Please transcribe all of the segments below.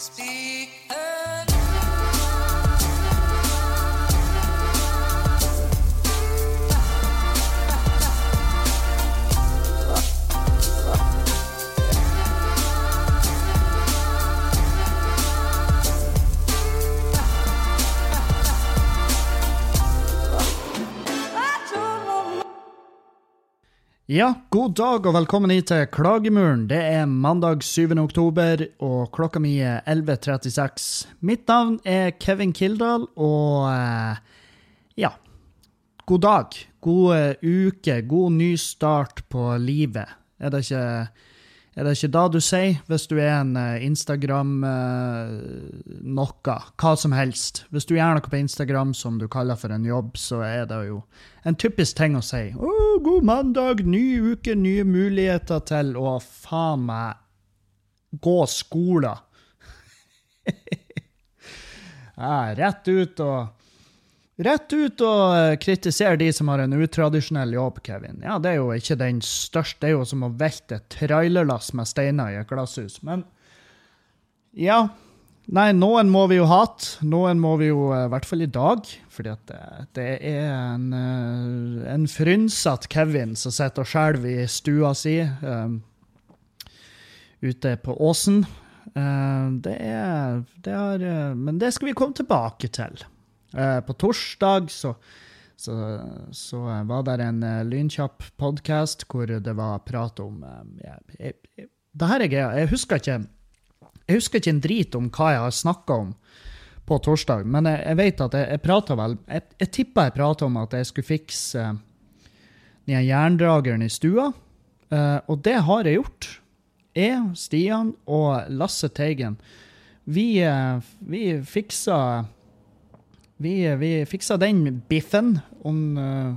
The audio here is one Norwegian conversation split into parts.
Speak Ja, god dag og velkommen hit til Klagemuren. Det er mandag 7. oktober, og klokka mi er 11.36. Mitt navn er Kevin Kildahl, og eh, ja God dag, god eh, uke, god ny start på livet. Er det ikke er det ikke da du sier, hvis du er en eh, Instagram uh, noe, hva som helst? Hvis du gjør noe på Instagram som du kaller for en jobb, så er det jo en typisk ting å si. Å, god mandag, ny uke, nye muligheter til å faen meg gå skolen. ja, rett ut og Rett ut og eh, kritisere de som har en utradisjonell jobb, Kevin. Ja, det er jo ikke den største. Det er jo som å velte et trailerlass med steiner i et glasshus. Men ja. Nei, noen må vi jo hate. Noen må vi jo, eh, i hvert fall i dag. Fordi det, det er en, eh, en frynsete Kevin som sitter og skjelver i stua si um, ute på åsen. Uh, det er, det er Men det skal vi komme tilbake til. Eh, på torsdag så, så, så, var det en uh, lynkjapp podkast hvor det var prat om uh, jeg, jeg, Det her er greia. Jeg husker ikke jeg husker ikke en drit om hva jeg har snakka om på torsdag, men jeg, jeg vet at jeg, jeg prata vel Jeg, jeg tippa jeg prata om at jeg skulle fikse den jerndrageren i stua, og det har jeg gjort. Jeg, Stian og Lasse Teigen, vi, vi fiksa vi, vi fiksa den biffen. Om, uh,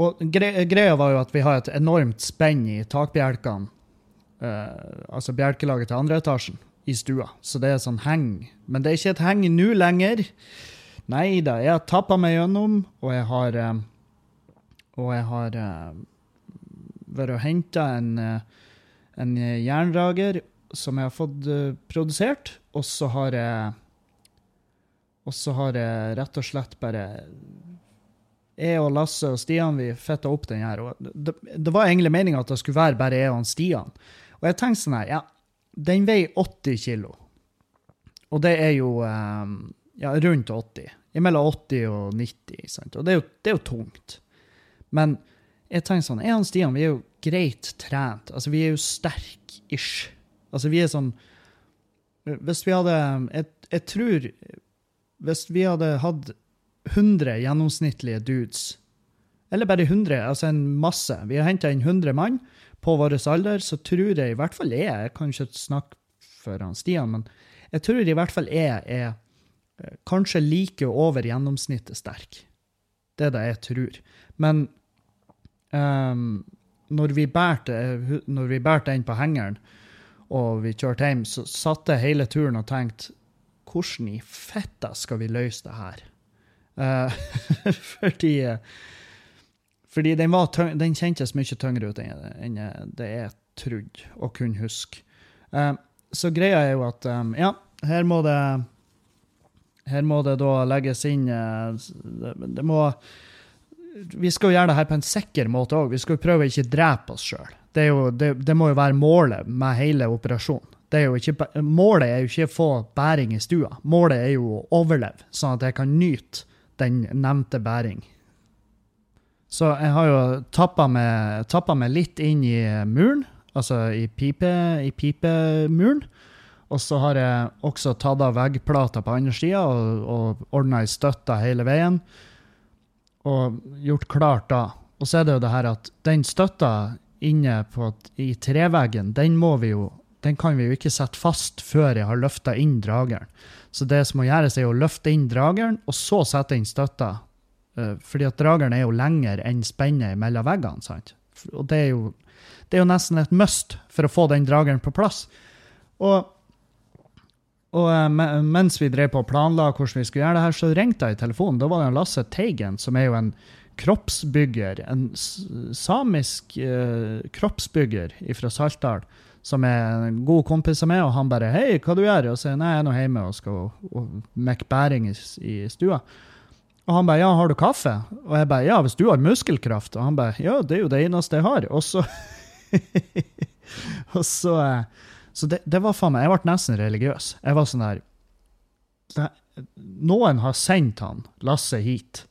og gre greia var jo at vi har et enormt spenn i takbjelkene. Uh, altså bjelkelaget til andre etasjen i stua. Så det er sånn heng. Men det er ikke et heng nå lenger. Nei da, jeg har tappa meg gjennom, og jeg har uh, Og jeg har vært og henta en, en jernrager som jeg har fått produsert, og så har jeg og så har jeg rett og slett bare Jeg og Lasse og Stian vi fitta opp den her. og det, det, var egentlig meninga at det skulle være bare jeg og Stian. Og jeg tenkte sånn her Ja, den veier 80 kilo. Og det er jo um, ja, rundt 80. Mellom 80 og 90. Sant? Og det er, jo, det er jo tungt. Men jeg tenker sånn, jeg og Stian vi er jo greit trent. Altså, vi er jo sterke-ish. Altså, vi er sånn Hvis vi hadde Jeg, jeg tror hvis vi hadde hatt 100 gjennomsnittlige dudes, eller bare 100, altså en masse Vi har henta inn 100 mann på vår alder, så tror jeg i hvert fall jeg Jeg kan ikke snakke for han Stian, men jeg tror i hvert fall jeg er eh, kanskje like over gjennomsnittet sterk. Det er det jeg tror. Men um, når vi bærte den på hengeren, og vi kjørte hjem, så satt jeg hele turen og tenkte hvordan i fetta skal vi løse det her? Uh, fordi fordi den, den, kjentes mye tyngre ut enn det jeg trodde og kunne huske. Uh, så greia er jo at um, ja, her må det her må det da legges inn uh, det, må Vi skal jo gjøre det her på en sikker måte òg. Vi skal jo prøve å ikke drepe oss sjøl. Det, det, det, må jo være målet med hele operasjonen. Er ikke, målet er jo ikke å få bæring i stua. Målet er jo å overleve, sånn at jeg kan nyte den nevnte bæring. Så jeg har jo tappa meg, tappa meg litt inn i muren, altså i, pipe, i pipemuren. Og så har jeg også tatt av veggplata på andre sida og, og ordna ei støtte hele veien. Og gjort klart da. Og så er det jo det her at den støtta inne på, i treveggen, den må vi jo den kan vi jo ikke sette fast før jeg har løfta inn drageren. Så det som må gjøres, er å løfte inn drageren, og så sette inn støtta. Uh, fordi at drageren er jo lenger enn spennet mellom veggene. sant? Og det er, jo, det er jo nesten et must for å få den drageren på plass. Og, og uh, mens vi drev på og planla hvordan vi skulle gjøre det her, så ringte jeg i telefonen. Da var det Lasse Teigen, som er jo en kroppsbygger, en samisk uh, kroppsbygger fra Saltdal, som er en god kompis av meg, og han bare 'Hei, hva du gjør?' Og sier 'Nei, jeg er nå hjemme og skal mekke bæring i, i stua'. Og han bare 'Ja, har du kaffe?' Og jeg bare 'Ja, hvis du har muskelkraft'. Og han bare 'Ja, det er jo det eneste jeg har'. Og så Og så uh, så det, det var faen meg Jeg ble nesten religiøs. Jeg var sånn der Noen har sendt han, Lasse, hit,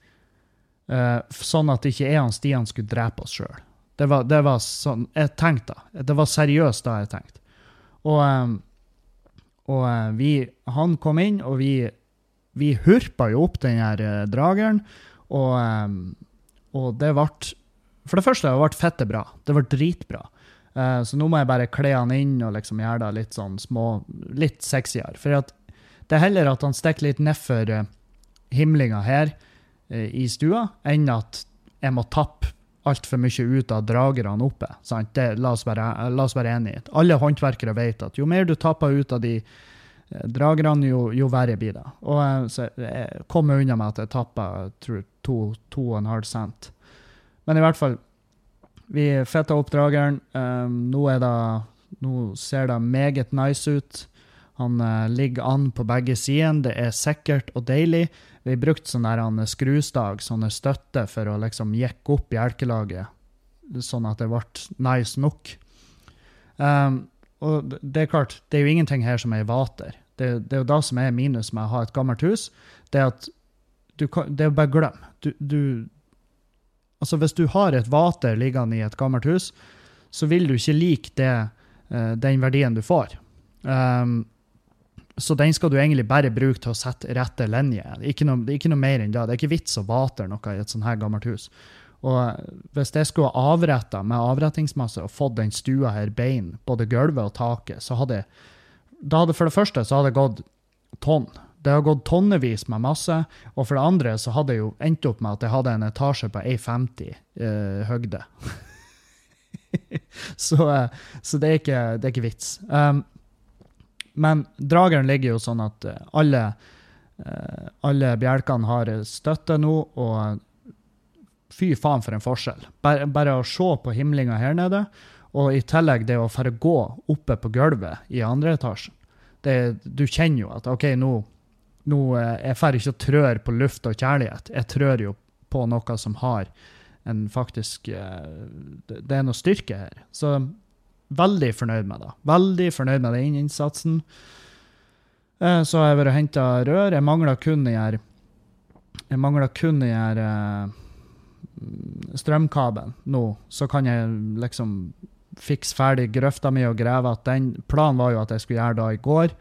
uh, sånn at ikke jeg og Stian skulle drepe oss sjøl. Det, det, var sånn Jeg tenkte. Det var seriøst da jeg tenkte. Og, um, og uh, vi Han kom inn, og vi, vi hurpa jo opp den her uh, drageren, og, um, og det ble For det første, det ble fette bra. Det ble dritbra. Uh, så nå må jeg bare kle han inn og liksom gjøre det litt sånn små Litt sexyere. For det er heller at han stikker litt nedfor himlinga her i stua, enn at jeg må tappe altfor mye ut av dragerne oppe. Sant? Det, la, oss være, la oss være enige. Alle håndverkere vet at jo mer du tapper ut av de dragerne, jo, jo, verre blir det. Og så jeg kom unna med at jeg tappa to, to og en halv cent. Men i hvert fall vi fetta opp drageren. Um, nå, det, nå, ser det meget nice ut. Han uh, ligger an på begge sider. Det er sikkert og deilig. Vi har brukt sånn der skrustag, sånne støtter, for å liksom jekke opp bjelkelaget, sånn at det ble nice nok. Um, og det er klart, det er jo ingenting her som er i vater. Det, det, er jo det som er minus med å ha et gammelt hus. Det er at du kan, det er bare glem. Du, du, Altså Hvis du har et vater liggende i et gammelt hus, så vil du ikke like det, uh, den verdien du får. Um, så den skal du egentlig bare bruke til å sette rette linjer. Ikke noe, ikke noe mer enn det. Det er ikke vits å vater noe i et sånt her gammelt hus. Og hvis jeg skulle avretta med avrettingsmasse og fått den stua her bein, både gulvet og taket, så hadde da hadde for det første så hadde det gått tonn det har gått tonnevis med masse. Og for det andre så hadde jeg jo endt opp med at jeg hadde en etasje på 1,50 eh, høgde. så, eh, så det, er ikke, det, er ikke, vits. Um, men drageren ligger jo sånn at eh, alle, uh, alle bjelkene har støtte nå, og fy faen for en forskjell. Bare, bare å se på himlinga her nede, og i tillegg det å få gå oppe på gulvet i andre etasjen. Du kjenner jo at OK, nå nå, eh, Jeg får ikke å trør på luft og kjærlighet. Jeg trør jo på noe som har en faktisk eh, Det er noe styrke her. Så veldig fornøyd med det. Veldig fornøyd med den innsatsen. Eh, så har jeg vært og henta rør. Jeg mangler kun den her Jeg mangler kun den her strømkabelen nå. Så kan jeg liksom fikse ferdig grøfta mi og grave at den Planen var jo at jeg skulle gjøre det i går.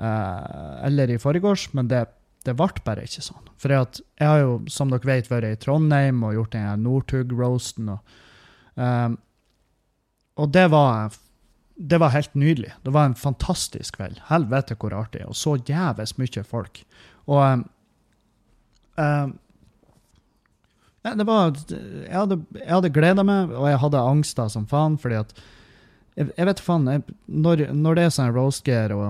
Uh, eller i forgårs, men det, det ble bare ikke sånn. For jeg har jo, som dere vet, vært i Trondheim og gjort den Northug-roasten. Og, um, og det var det var helt nydelig. Det var en fantastisk kveld. Helvete hvor artig. Og så jævlig mye folk. Og um, um, ja, det var Jeg hadde, jeg hadde gleda meg, og jeg hadde angster som faen, fordi at Jeg, jeg vet faen, jeg, når, når, det er sånn roastgear og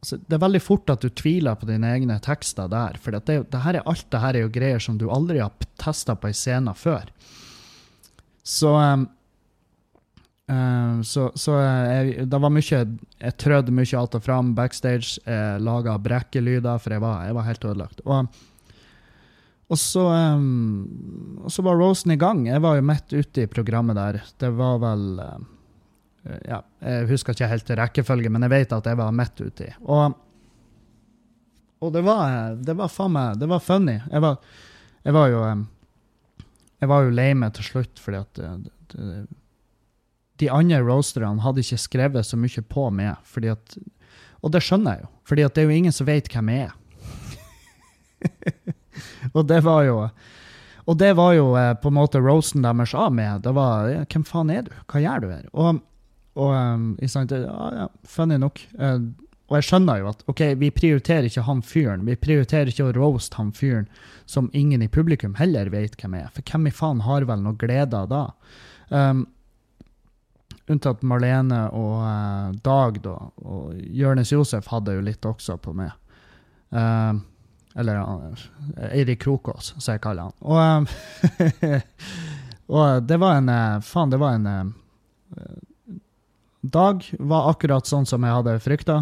altså, Det er veldig fort at du tviler på dine egne tekster der. For det, det her er, alt det her er jo greier som du aldri har testa på ei scene før. Så um, uh, så, så jeg, det var mye Jeg trødde mye alt og fram backstage. Jeg laga brekkelyder, for jeg var, jeg var helt ødelagt. Og, og så, um, og så var Rosen i gang. Jeg var jo midt ute i programmet der. Det var vel um, Eh, ja, Jeg husker ikke helt rekkefølge, men jeg vet at jeg var midt uti. Og, og det var det var faen meg Det var funny. Jeg var, jeg var jo jeg var jo lei meg til slutt, fordi at det, det, de andre roasterne hadde ikke skrevet så mye på meg. Fordi at, og det skjønner jeg jo, fordi at det er jo ingen som vet hvem jeg er. og det var jo og det var jo eh, på en måte roasten deres av meg. Det var Hvem faen er du? Hva gjør du her? Og og um, ja, ja, funny nok. Eh, og jeg skjønner jo at ok, vi prioriterer ikke han fyren. Vi prioriterer ikke å roast han fyren som ingen i publikum heller vet hvem er. For hvem i faen har vel noe glede av da? Um, unntatt Marlene og uh, Dag, da. Og Jonis Josef hadde jo litt også på meg. Uh, Eller uh, Eirik Krokås, som jeg kaller han. Og, og det var en Faen, det var en Dag var akkurat sånn som jeg hadde frykta.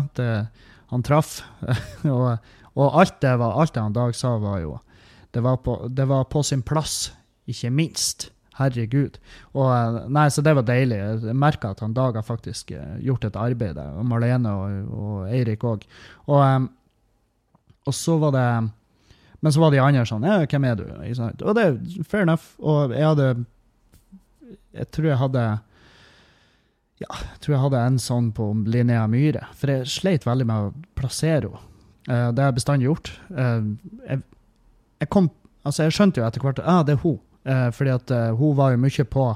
Han traff. og, og, alt det var, alt det han Dag sa, var jo det var, på, det var på sin plass, ikke minst. Herregud. Og, nei, så det var deilig. Jeg merka at han Dag har faktisk gjort et arbeid. Og Marlene og, og Eirik òg. Og, um, og så var det Men så var de andre sånn Ja, hvem er du? Og det er fair enough. Og jeg hadde Jeg tror jeg hadde ja, jeg tror jeg hadde en sånn på Linnea Myhre. For jeg sleit veldig med å plassere henne. Uh, det har jeg bestandig gjort. Uh, jeg, jeg, kom, altså jeg skjønte jo etter hvert at ah, det er hun. Uh, fordi at hun var jo mye på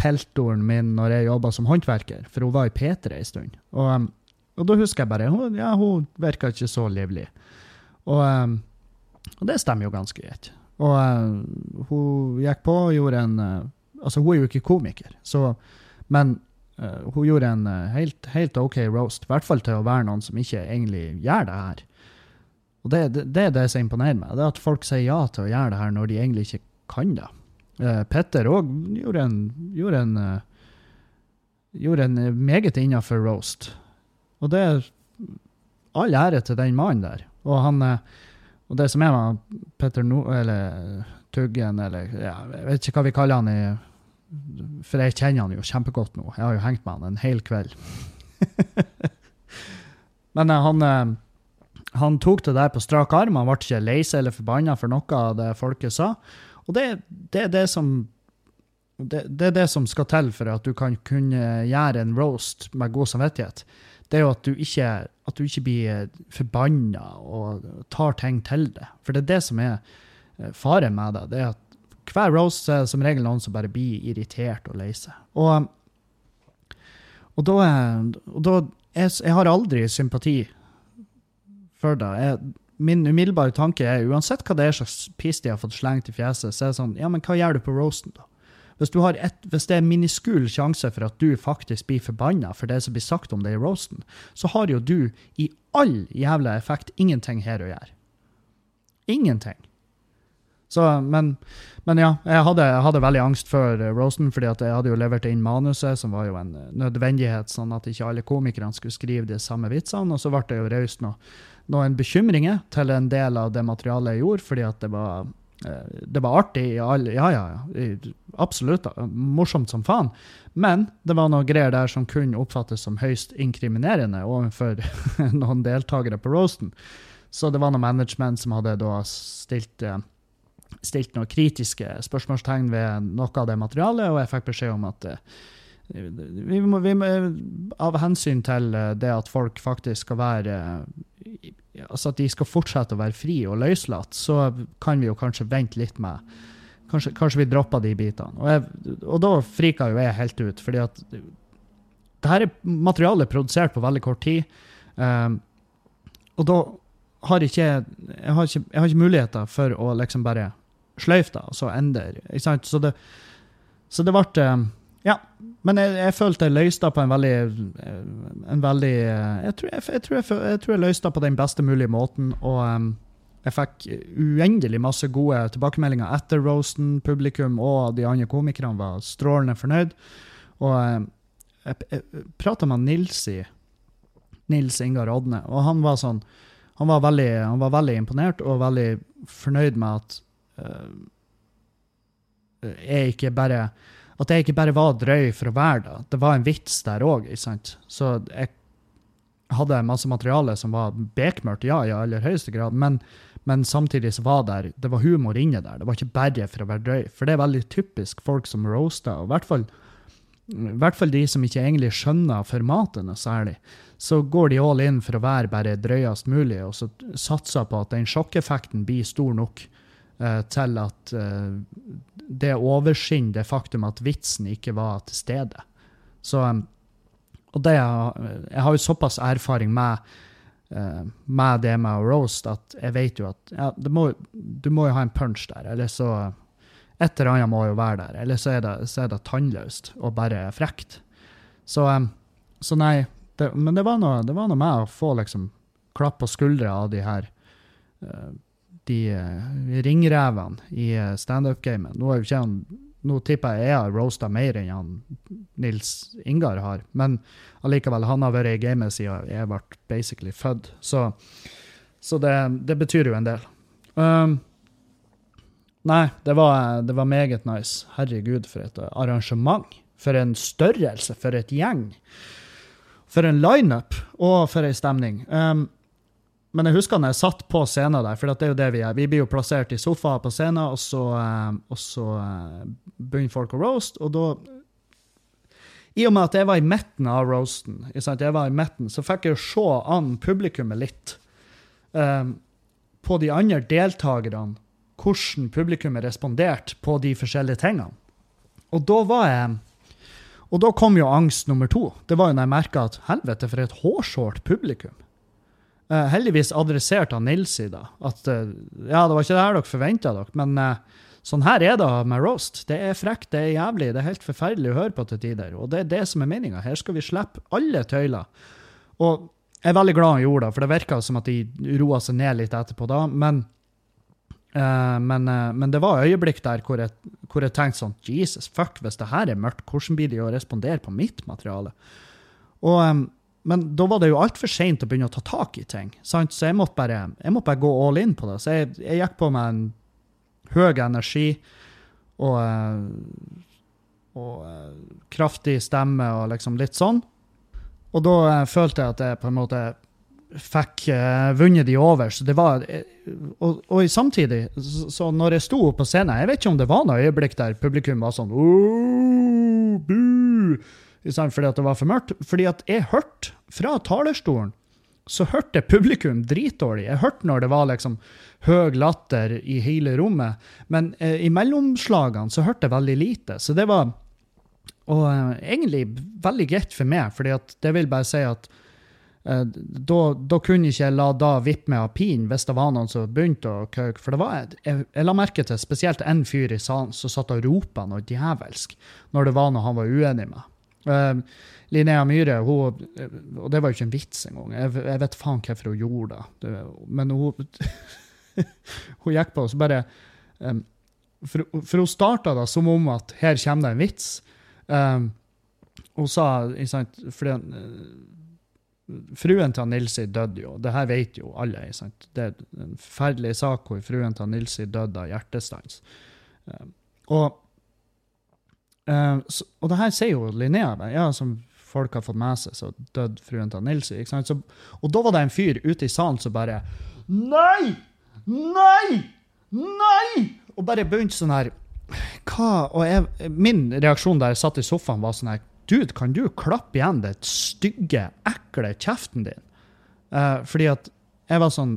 peltoren min når jeg jobba som håndverker, for hun var i P3 ei stund. Og, um, og, da husker jeg bare hun, ja, hun virka ikke så livlig. Og, um, og, det stemmer jo ganske greit. Og hun gikk på og gjorde en Altså, hun er jo ikke komiker, så Men Uh, hun gjorde en uh, helt, helt, OK roast, i hvert fall til å være noen som ikke egentlig gjør det her. Og det, det, det er det som imponerer meg, det er at folk sier ja til å gjøre det her når de egentlig ikke kan det. Uh, Petter òg gjorde en, gjorde en, gjorde en meget innafor roast. Og det er all ære til den mannen der. Og, han, og det som er med Petter no, eller Tuggen, eller ja, jeg vet ikke hva vi kaller han i for jeg kjenner han jo kjempegodt nå. Jeg har jo hengt med han en hel kveld. Men han, han, tok det der på strak arm. Han ble ikke lei seg eller forbanna for noe av det folket sa. Og det, det er det som det, det, er det som skal til for at du kan kunne gjøre en roast med god samvittighet. Det er jo at du ikke, at du ikke blir forbanna og tar ting til det. For det er det som er eh, faren med det. Det er at hver roast er som regel noen som bare blir irritert og lei seg. Og, og da, og da jeg, jeg, har aldri sympati for det. Jeg, min umiddelbare tanke er uansett hva det er slags piss de har fått slengt i fjeset, så er det sånn Ja, men hva gjør du på roasten, da? Hvis, et, hvis, det er miniskul sjanse for at du faktisk blir forbanna for det som blir sagt om det i roasten, så har jo du i all jævla effekt ingenting her å gjøre. Ingenting. Så, men, men, ja, jeg hadde, jeg hadde, veldig angst for uh, roasten, fordi jeg hadde jo levert inn manuset, som var jo en uh, nødvendighet, sånn at ikke alle komikerne skulle skrive de samme vitsene. Og så ble det jo raust noen bekymringer til en del av det materialet jeg gjorde, fordi at det var, uh, det var artig. Ja, ja, ja. Absolutt. Morsomt som faen. Men det var noen greier der som kunne oppfattes som høyst inkriminerende overfor noen deltakere på roasten. Så det var noe management som hadde da stilt stilt noen kritiske spørsmålstegn ved noe av det materialet, og jeg fikk beskjed om at eh, vi må, vi må, av hensyn til eh, det at folk faktisk skal være Altså at de skal fortsette å være fri og løslatt, så kan vi jo kanskje vente litt med Kanskje, kanskje vi dropper de bitene. Og, jeg, og da frika jo jeg helt ut, fordi at det her er materiale produsert på veldig kort tid. Um, og da har ikke jeg, har ikke jeg har ikke muligheter for å liksom bare sløyfe det, og så endre. Ikke sant? Så det, så det ble eh, Ja. Men jeg, jeg følte jeg løste på en veldig, en veldig jeg, tror jeg, jeg, tror jeg, jeg, tror jeg løste på den beste mulige måten. og um, jeg fikk uendelig masse gode tilbakemeldinger etter roasten. Publikum og de andre komikerne var strålende fornøyd. Og jeg, jeg prata med Nilsi, Nils Ingar Odne, og han var sånn han var, veldig, han var veldig imponert og veldig fornøyd med at uh, jeg ikke bare At jeg ikke bare var drøy for å være det. Det var en vits der òg. Så jeg hadde masse materiale som var bekmørkt, ja, i aller høyeste grad, men, men samtidig så var der, det var humor inne der. Det var ikke bare for å være drøy. For det er veldig typisk folk som roaster, og i hvert fall, i hvert fall de som ikke egentlig skjønner formatet noe særlig. Så går de all in for å være bare drøyest mulig, og så satser på at den sjokkeffekten blir stor nok til at uh, det overskinner det faktum at vitsen ikke var til stede. Så, um, og det, jeg har jo såpass erfaring med, med det med roast at jeg vet jo at ja, må, du må jo ha en punch der. Eller så Et eller annet må jo være der. Eller så er det, så er det tannløst og bare frekt. Så, så nei. Det, men det var, noe, det var noe med å få liksom klapp på skuldra av de her de ringrevene i uh, standup-gamet. Nå, nå tipper jeg jeg har roasta mer enn han Nils Ingar har, men allikevel, han har vært i gamet siden jeg ble basically født. Så, så det, det, betyr jo en del. Um, nei, det var, det var meget nice. Herregud, for et arrangement. For en størrelse, for et gjeng. For en lineup, og for ei stemning. Um, men jeg husker når jeg satt på scenen der, for det er jo det vi er. Vi blir jo plassert i sofaer på scenen, og så, uh, og så uh, begynner folk å roast, og da I og med at jeg var i midten av roasten, jeg var i midten, så fikk jeg jo se an publikummet litt. Um, på de andre deltakerne, hvordan publikummet responderte på de forskjellige tingene. Og da var jeg og da kom jo angst nummer to. Det var jo når jeg merka at helvete, for et hårsårt publikum. Uh, heldigvis adresserte han Nils i da. At uh, ja, det var ikke det her dere forventa dere, men uh, sånn her er det med roast. Det er frekt, det er jævlig, det er helt forferdelig å høre på til tider. Og det er det som er meninga. Her skal vi slippe alle tøyler. Og jeg er veldig glad han gjorde det, for det virka som at de roa seg ned litt etterpå da. Men men, men, det var øyeblikk der hvor jeg, hvor jeg, tenkte sånn Jesus, fuck, hvis det her er mørkt, hvordan blir de å respondere på mitt materiale? Og, um, men da var det jo altfor seint å begynne å ta tak i ting. Sant? Så jeg måtte, bare, jeg måtte, bare, gå all in på det. Så jeg, jeg gikk på med en høy energi og, uh, og kraftig stemme og liksom litt sånn. Og da følte jeg at jeg på en måte fikk uh, vunnet de over. Så det var, eh, og, og samtidig, så, når jeg sto på scenen Jeg vet ikke om det var noe øyeblikk der publikum var sånn bu, Fordi at det var for mørkt. Fordi at jeg hørte fra talerstolen så hørte publikum dritdårlig. Jeg hørte når det var liksom høy latter i hele rommet, men eh, i mellomslagene så hørte jeg veldig lite. Så det var og, eh, egentlig veldig greit for meg, fordi at det vil bare si at Eh, da, da, kunne ikke jeg la da vippe meg av pinen hvis det var noen som begynte å kauke. For det var, jeg, jeg, la merke til spesielt en fyr i salen som satt og ropa noe djevelsk når det var noe han var uenig med. Uh, Linnea Myhre, hun, og det var jo ikke en vits engang, jeg, jeg vet faen hvorfor hun gjorde det, men hun, hun gikk på og så bare um, For, for hun starta da som om at her kommer det en vits. Um, hun sa, sant, fordi Fruen til Nilsi døde jo, det her vet jo alle. Det er en forferdelig sak hvor fruen til Nilsi døde av hjertestans. Um, og, uh, og det her sier jo Linnea, ja, som folk har fått med seg, så døde fruen til Nilsi. Ikke sant? Så, og da var det en fyr ute i salen som bare Nei! Nei! Nei! Og bare begynte sånn her Hva? Og jeg, min reaksjon da jeg satt i sofaen, var sånn her Dude, kan du klappe igjen den stygge, ekle kjeften din? Uh, fordi at jeg var sånn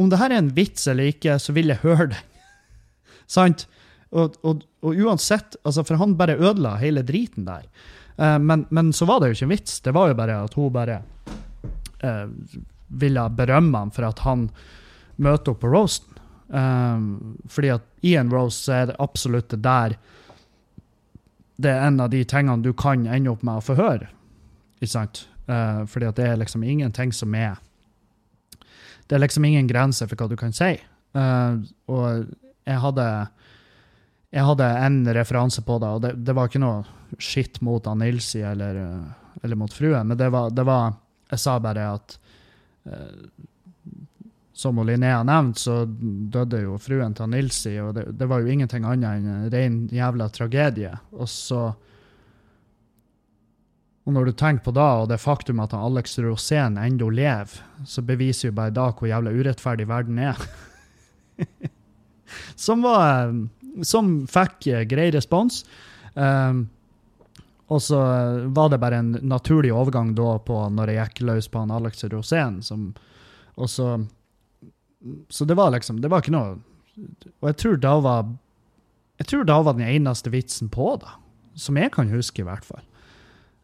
Om det her er en vits eller ikke, så vil jeg høre den. Sant? Og, og, og, uansett, altså for han bare ødela hele driten der. Uh, men, men, så var det jo ikke en vits. Det var jo bare at hun bare uh, ville berømme ham for at han møter opp på roasten. Um, fordi at i en roast så er det absolutt det der det er en av de tingene du kan ende opp med å få høre. Ikke sant? Uh, fordi at det er liksom ingenting som er Det er liksom ingen grense for hva du kan si. Uh, og jeg hadde jeg hadde en referanse på det, og det, det var ikke noe skitt mot Nilsi eller, eller, mot fruen, men det var, det var Jeg sa bare at eh, som Linnea nevnte, så døde jo fruen til Nilsi, og det, det, var jo ingenting annet enn en ren jævla tragedie. Og så Og når du tenker på da, og det faktum at Alex Rosén ennå lever, så beviser jo bare da hvor jævla urettferdig verden er. som var Som fikk grei respons. Um, og så var det bare en naturlig overgang da på når jeg gikk løs på han Alex Rosén, som og så så det var liksom Det var ikke noe Og jeg tror da var Jeg tror da var den eneste vitsen på, da. Som jeg kan huske, i hvert fall.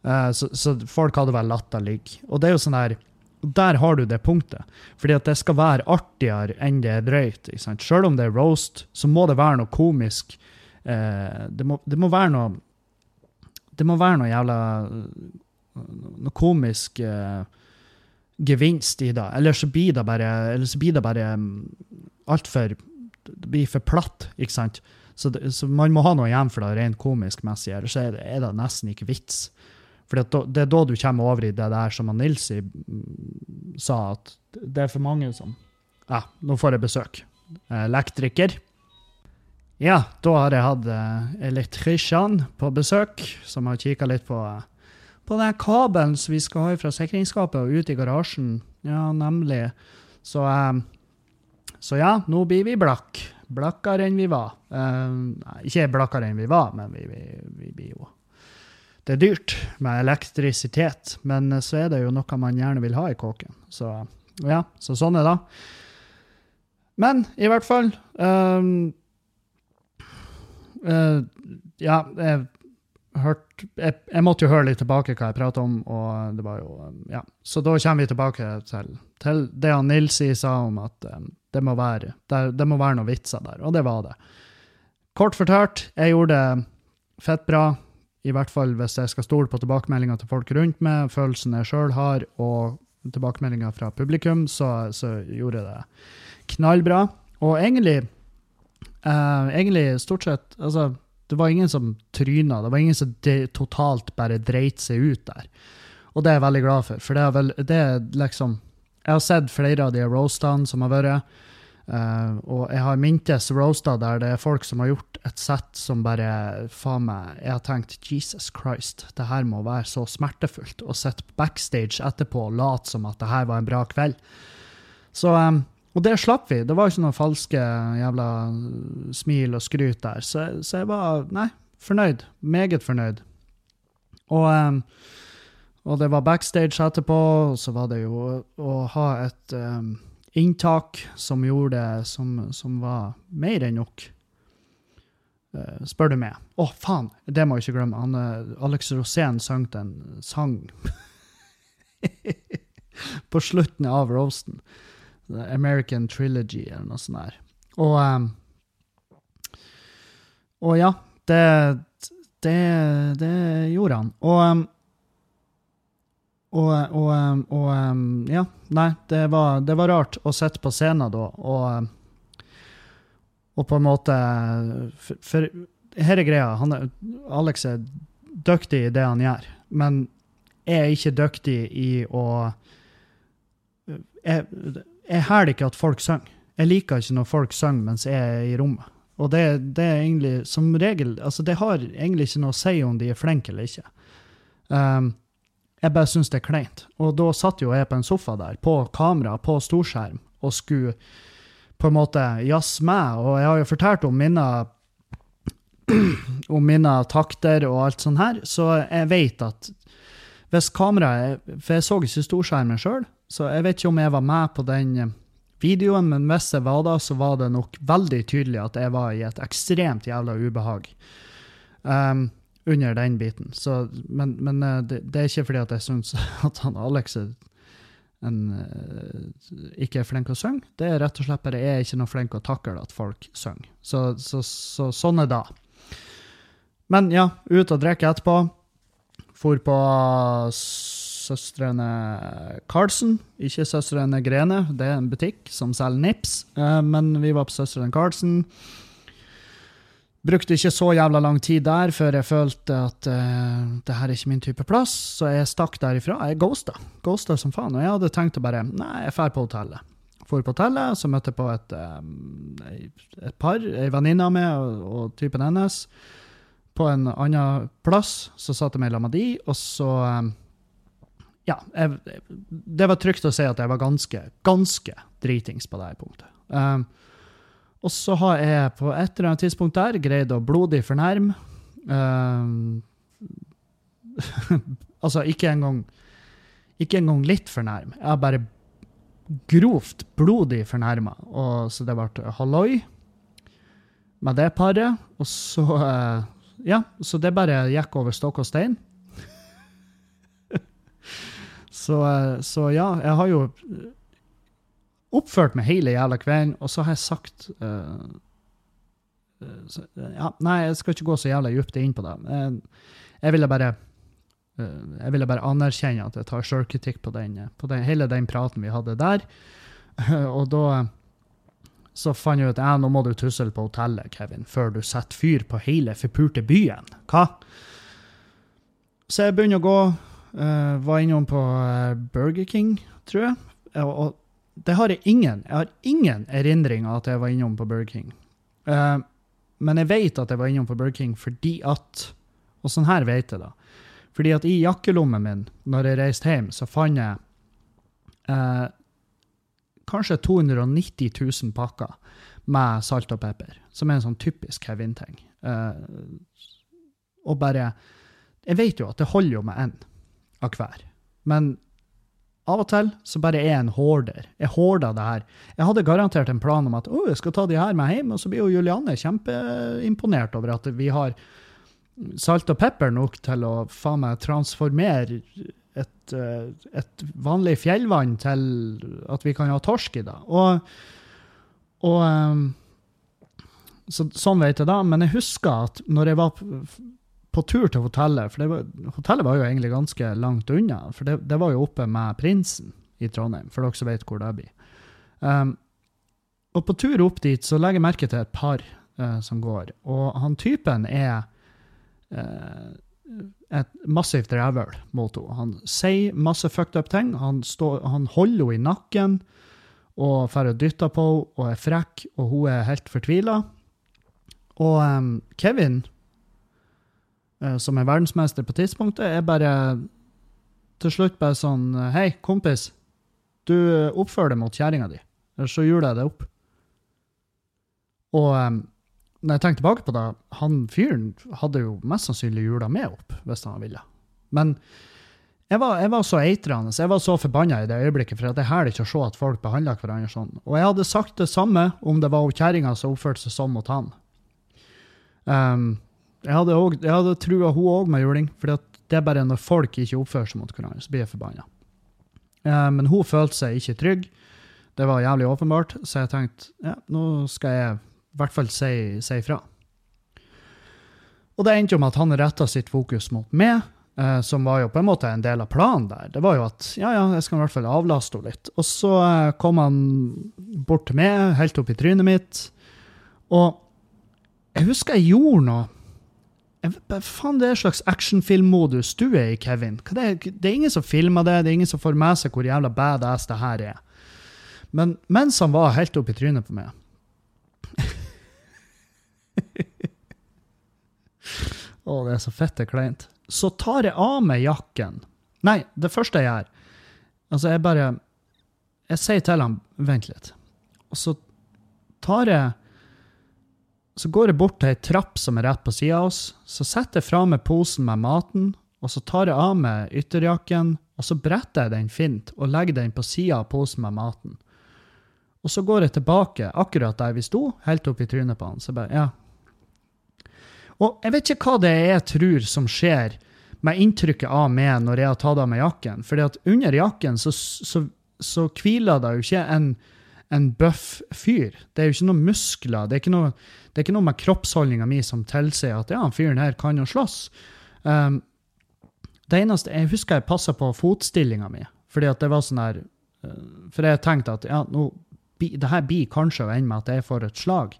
Uh, så, så, folk hadde vel latt det ligge. Og det er jo sånn her Der har du det punktet. Fordi at det skal være artigere enn det er drøyt. Ikke sant? Selv om det er roast, så må det være noe komisk. Eh, det, må, det, må, være noe Det må være noe jævla Noe komisk eh, gevinst i det. Eller så blir det bare, eller så blir det bare um, altfor Det blir for platt, ikke sant? Så, det, så, man må ha noe igjen for det rent komisk messig, ellers er det, er det nesten ikke vits. For det er da du kommer over i det der som Nilsi mm, sa, at det er for mange som Ja, nå får jeg besøk. Elektriker. Ja, da har jeg hatt eh, på besøk, som har kikka litt på, på den kabelen som vi skal ha fra sikringsskapet og ut i garasjen. Ja, nemlig. Så eh, så ja, nå blir vi blakk. Blakkere enn vi var. Uh, ikke blakkere enn vi var, men vi, vi, vi, blir jo Det er dyrt med elektrisitet, men så er det jo noe man gjerne vil ha i kåken. Så ja, så sånn er det. Men i hvert fall um, uh, Ja, jeg hørte jeg, jeg, måtte jo høre litt tilbake hva jeg pratet om, og det var jo Ja. Så da kommer vi tilbake til, til det han Nils sa om at um, det må, være, det, det må være noen vitser der, og det var det. Kort fortalt, jeg gjorde det fett bra, i hvert fall hvis jeg skal stole på tilbakemeldinger til folk rundt meg, følelsen jeg sjøl har, og tilbakemeldinger fra publikum, så, så, gjorde jeg det knallbra. Og egentlig, eh, egentlig stort sett Altså, det var ingen som tryna, det var ingen som de, totalt bare dreit seg ut der. Og det er jeg veldig glad for, for det er, vel, det er liksom jeg har sett flere av de roastene som har vært, uh, og jeg har mintes roaster der det er folk som har gjort et sett som bare Faen meg, jeg har tenkt Jesus Christ, det her må være så smertefullt å sitte backstage etterpå og late som at det her var en bra kveld. Så um, og det slapp vi. Det var ikke noen falske jævla smil og skryt der. Så, så jeg var, nei, fornøyd. Meget fornøyd. Og um, og det var backstage etterpå, og så var det jo å ha et um, inntak som gjorde det som, som var mer enn nok. Uh, spør du meg. Å, oh, faen! Det må jeg ikke glemme. Han, uh, Alex Rosén sang en sang på slutten av roasten. The American Trilogy, eller noe sånt der. Og, um, og ja, det, det, det gjorde han. Og um, og, og, og, ja, nei, det var, det var, rart å sitte på scenen da og, og på en måte For, for her er greia. Han, Alex er dyktig i det han gjør, men jeg er ikke dyktig i å Jeg, jeg hæler ikke at folk synger. Jeg liker ikke når folk synger mens jeg er i rommet. Og det, det, er egentlig som regel Altså, det har egentlig ikke noe å si om de er flinke eller ikke. Um, jeg bare syns det er kleint. Og da satt jo jeg på en sofa der, på kamera, på storskjerm, og skulle på en måte jazze meg. Og jeg har jo fortalt om mine, om mine takter og alt sånt her, så jeg vet at hvis kameraet For jeg så ikke storskjermen sjøl, så jeg vet ikke om jeg var med på den videoen, men hvis jeg var da, så var det nok veldig tydelig at jeg var i et ekstremt jævla ubehag. Um, under den biten. Så, men, men eh, det, det, er ikke fordi at jeg syns at han Alex er en, uh, ikke er flink å synge. Det er rett og slett bare jeg er ikke noe flink å takle at folk synger. Så, så, så, sånn er det. Men ja, ut og drikke etterpå. For på Søstrene Carlsen, ikke Søstrene Grene. Det er en butikk som selger nips. Uh, men vi var på Søstrene Carlsen. Brukte ikke så jævla lang tid der før jeg følte at uh, det her er ikke min type plass, så jeg stakk derifra. Jeg ghosta. Ghosta som faen. Og jeg hadde tenkt å bare Nei, jeg drar på hotellet. For på hotellet, så møtte jeg på et, um, et par, ei venninne av meg og, og, typen hennes. På en annen plass så satt jeg med de, og så um, Ja, jeg, det var trygt å si at jeg var ganske, ganske dritings på det punktet. Um, og så har jeg på et eller annet tidspunkt der greid å blodig fornærme um, Altså, ikke engang Ikke engang litt fornærme. Jeg har bare grovt blodig fornærma. Så det ble halloi med det paret. Og så uh, Ja, så det bare gikk over stokk og stein. så, uh, så ja, jeg har jo oppført meg hele jævla kvelden, og så har jeg sagt uh, så, ja, Nei, jeg skal ikke gå så jævla dypt inn på det. Jeg, jeg ville bare uh, jeg ville bare anerkjenne at jeg tar sjølkritikk på, den, på den, hele den praten vi hadde der. og da så fant jeg ut at nå må du tusle på hotellet, Kevin, før du setter fyr på hele forpurte byen. Hva? Så jeg begynner å gå. Uh, var innom på uh, Burger King, tror jeg. Og, og det har jeg ingen. Jeg har ingen erindring av at jeg var innom på Burger King. Uh, men jeg vet at jeg var innom på Burger King fordi at Og sånn her vet jeg, da. Fordi at i jakkelommen min, når jeg reiste hjem, så fant jeg uh, kanskje 290 000 pakker med salt og pepper, som er en sånn typisk Kevin-ting. Uh, og bare Jeg vet jo at det holder jo med én av hver, men av og til så bare er en hoarder. Jeg hoarder det her. Jeg hadde garantert en plan om at oh, jeg skal ta de her med hjem, og så blir jo Julianne kjempeimponert over at vi har salt og pepper nok til å faen meg transformere et, eh, et, vanlig fjellvann til at vi kan ha torsk i det. Og, og um, så, Sånn vet jeg da. Men jeg husker at når jeg var på, tur til hotellet For var, hotellet var jo egentlig ganske langt unna. For det, det, var jo oppe med Prinsen i Trondheim, for dere som vet hvor det blir. Um, og på tur opp dit så legger jeg merke til et par uh, som går. Og han typen er uh, et massivt rævøl mot henne. Han sier masse fucked up ting. Han, stå, han holder henne i nakken og får dytte på henne og er frekk, og hun er helt fortvila. Og um, Kevin, som er verdensmester på tidspunktet, er bare til slutt bare sånn Hei, kompis. Du oppfører deg mot kjerringa di, så juler jeg det opp. Og når jeg tenker tilbake på det, han fyren hadde jo mest sannsynlig jula med opp, hvis han ville. Men jeg var, jeg var så eitrende, jeg var så forbanna i det øyeblikket, for det er herlig ikke å se at folk behandler hverandre sånn. Og jeg hadde sagt det samme om det var kjerringa som oppførte seg sånn mot han. Um, jeg hadde, også, jeg hadde trua hun òg med juling, for det er bare når folk ikke oppfører seg mot hverandre, så blir jeg forbanna. Uh, men hun følte seg ikke trygg. Det var jævlig åpenbart, så jeg tenkte ja, nå skal jeg i hvert fall si, si ifra. Og det endte jo med at han retta sitt fokus mot meg, eh, som var jo på en måte en del av planen der. Det var jo at ja, ja, jeg skal i hvert fall avlaste henne litt. Og så eh, kom han bort til meg, helt opp i trynet mitt, og jeg husker jeg gjorde noe jeg, faen, det er slags actionfilmmodus du er i, Kevin. Det det er, ingen som filmer det, det er ingen som får med seg hvor jævla badass det her er. Men mens han var helt opp i trynet på meg, Å, det er så fette kleint. Så tar jeg av meg jakken. Nei, det første jeg gjør Altså, jeg bare Jeg sier til ham Vent litt. Og så tar jeg Så går jeg bort til ei trapp som er rett på sida av oss. Så setter jeg fra meg posen med maten, og så tar jeg av meg ytterjakken, og så bretter jeg den fint og legger den på sida av posen med maten. Og så går jeg tilbake akkurat der vi sto, helt opp i trynet på han. Så bare, ja, og jeg vet ikke hva det er jeg tror som skjer med inntrykket av meg når jeg har tatt av meg jakken. Fordi at under jakken så, så, så hviler det jo ikke en, en bøff fyr. Det er jo ikke noen muskler. Det er ikke noe, det er ikke noe med kroppsholdninga mi som tilsier at ja, fyren her kan jo slåss. Um, det eneste, Jeg husker jeg passa på fotstillinga mi, fordi at det var sånn der uh, For jeg tenkte at ja, nå, det her blir kanskje å ende med at jeg får et slag.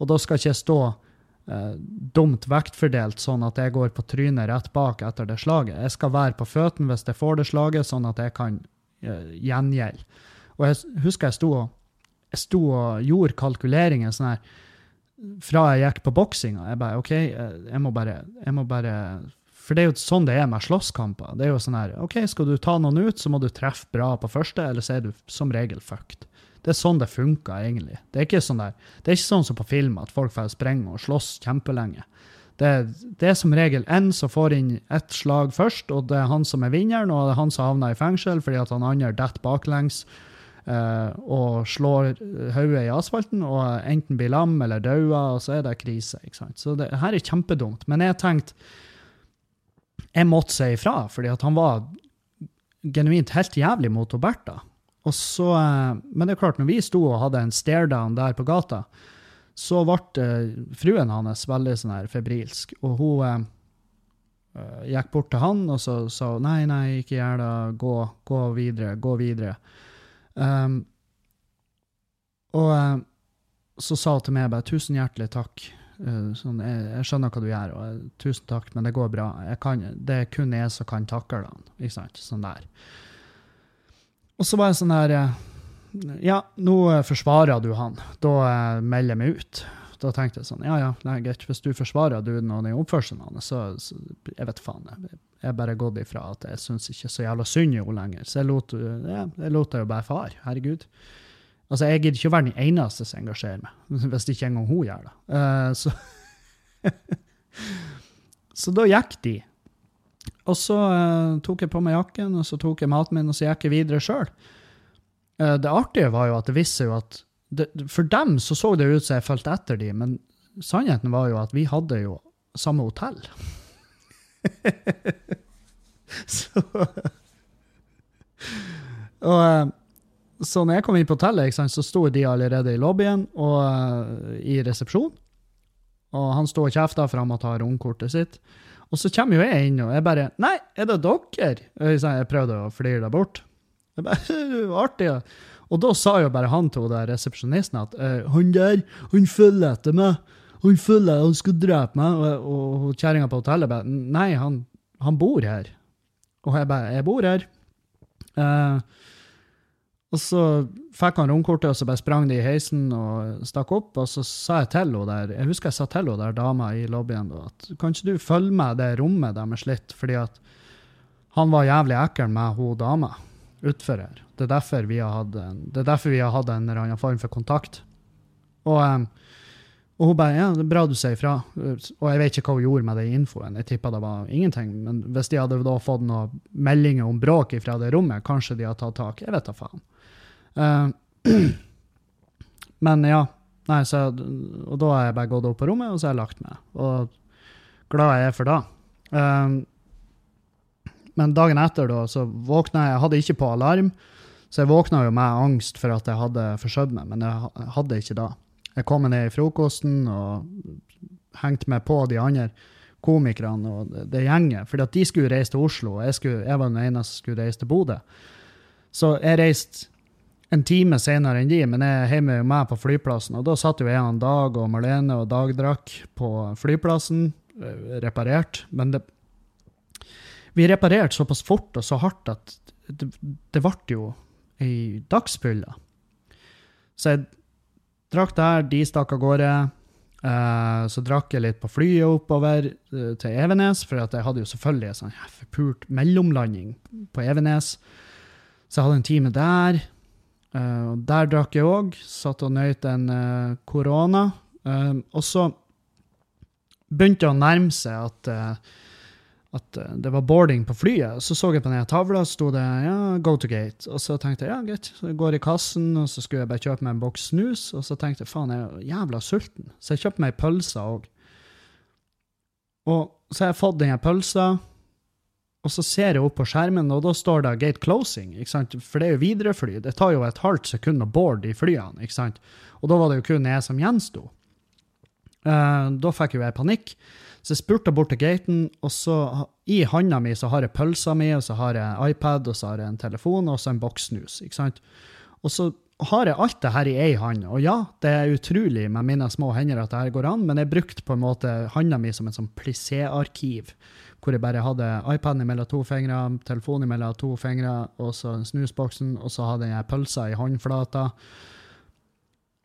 Og da skal ikke jeg stå eh, dumt vektfordelt, sånn at jeg går på trynet rett bak etter det slaget. Jeg skal være på føttene hvis jeg får det slaget, sånn at jeg kan eh, gjengjelde. Og jeg husker jeg sto og, jeg sto og gjorde kalkuleringer sånn her fra jeg gikk på boksinga. Jeg bare OK, eh, jeg må bare, jeg må bare For det er jo sånn det er med slåsskamper. Det er jo sånn her OK, skal du ta noen ut, så må du treffe bra på første, eller så er du som regel fucked. Det er sånn det funker, egentlig. Det er ikke sånn, der, det er ikke sånn som på film, at folk får sprenge og slåss kjempelenge. Det, det, er som regel en som får inn ett slag først, og det er han som er vinneren, og det er han som havner i fengsel fordi at han andre detter baklengs og slår hodet i asfalten, og enten blir lam eller dauer, og så er det krise. ikke sant? Så det her er kjempedumt. Men jeg tenkte Jeg måtte si ifra, fordi at han var genuint helt jævlig mot Bertha. Og så, eh, men det er klart, når vi sto og hadde en stare-down der på gata, så ble uh, fruen hans veldig sånn her febrilsk. Og hun uh, gikk bort til han og så sa nei, nei, ikke gjør det, gå, gå videre, gå videre. Um, og uh, så sa hun til meg bare 'tusen hjertelig takk'. Uh, sånn, jeg, jeg, skjønner hva du gjør, og jeg, 'tusen takk, men det går bra'. Kan, det er kun jeg som kan takle han. Ikke sant? Sånn der. Og så var jeg sånn her Ja, nå forsvarer du han. Da melder jeg meg ut. Da tenkte jeg sånn, ja ja, nei, greit, hvis du forsvarer duden og den oppførselen hans, så, så, jeg vet faen. Jeg, jeg bare gått ifra at jeg syns ikke så jævla synd i henne lenger. Så jeg lot, det jo bare fare. Herregud. Altså, jeg gidder ikke å være den eneste som engasjerer meg, hvis ikke engang hun gjør det. Uh, så Så da gikk de. Og så uh, tok jeg på meg jakken, og så tok jeg maten min, og så gikk jeg videre sjøl. Uh, det artige var jo at det viste jo at det, For dem så så det ut som jeg fulgte etter dem, men sannheten var jo at vi hadde jo samme hotell. så Og så når jeg kom inn på hotellet, så sto de allerede i lobbyen og uh, i resepsjon. Og han sto og kjefta, han måtte ta romkortet sitt. Og så kommer jo jeg inn, og jeg bare 'Nei, er det dere?' Jeg prøvde å flire det bort. Jeg bare, artig. Og da sa jo bare han til der resepsjonisten at uh, 'Han der, han følger etter meg. Han følger, han skal drepe meg.' Og, og, kjerringa på hotellet bare 'Nei, han, han, bor her.' Og jeg bare 'Jeg bor her'. Eh, og så fikk han romkortet, og så bare sprang de i heisen og stakk opp. Og så sa jeg til henne der, jeg husker jeg sa til henne der dama i lobbyen at kan ikke du følge med det rommet deres litt, fordi at han var jævlig ekkel med hun dama utfor her. Er det er derfor vi har hatt en eller annen form for kontakt. Og, um, og hun bare ja, det er bra du sier ifra. Og jeg vet ikke hva hun gjorde med den infoen. Jeg tippa det var ingenting. Men hvis de hadde da fått noen meldinger om bråk fra det rommet, kanskje de hadde tatt tak. Jeg vet da faen. Uh, men ja. Nei, så, og da har jeg bare gått opp på rommet, og så har jeg lagt meg. Og glad jeg er for det. Um, men dagen etter da, så våkna jeg Jeg hadde ikke på alarm, så jeg våkna jo med angst for at jeg hadde forsøvd meg, men jeg hadde ikke da. Jeg kom ned i frokosten og hengte meg på de andre komikerne og det, gjenget. For de skulle reise til Oslo, og jeg, skulle, jeg var den eneste som skulle reise til Bodø. Så jeg reiste en time senere enn de, men jeg er hjemme med meg på flyplassen. Og da satt jo jeg en Dag og Marlene og Dag drakk på flyplassen, eh, reparert. Men det, vi reparerte såpass fort og så hardt at det, det ble jo ei dagsfylle. Så jeg drakk der, de stakk av gårde. Uh, så drakk jeg litt på flyet oppover uh, til Evenes, for jeg hadde jo selvfølgelig en sånn forpult mellomlanding på Evenes. Så jeg hadde en time der. Uh, der drakk jeg òg. Satt og nøt en korona. Og så begynte det å nærme seg at, at det var boarding på flyet. Så så jeg på den tavla, sto det ja, 'go to gate'. Og så tenkte jeg ja, greit. Så jeg går i kassen, og så skulle jeg bare kjøpe meg en boks snus. Og så tenkte jeg faen, jeg er jævla sulten. Så jeg kjøpte meg ei pølse òg. Og så har jeg fått den pølsa og så ser jeg opp på skjermen, og da står det 'gate closing'. ikke sant? For det er jo viderefly. Det tar jo et halvt sekund å boarde de flyene. ikke sant? Og da var det jo kun jeg som gjensto. Uh, da fikk jo jeg panikk. Så jeg spurte bort til gaten, og så i handa mi så har jeg pølsa mi, og så har jeg iPad, og så har jeg en telefon, og så en boks ikke sant? Og så har jeg alt det her i ei hånd. Og ja, det er utrolig med mine små hender at det her går an, men jeg brukte på en måte handa mi som et sånn plissé-arkiv hvor jeg bare hadde iPaden mellom to fingre, telefonen mellom to fingre, og så snusboksen, og så hadde jeg pølsa i håndflata.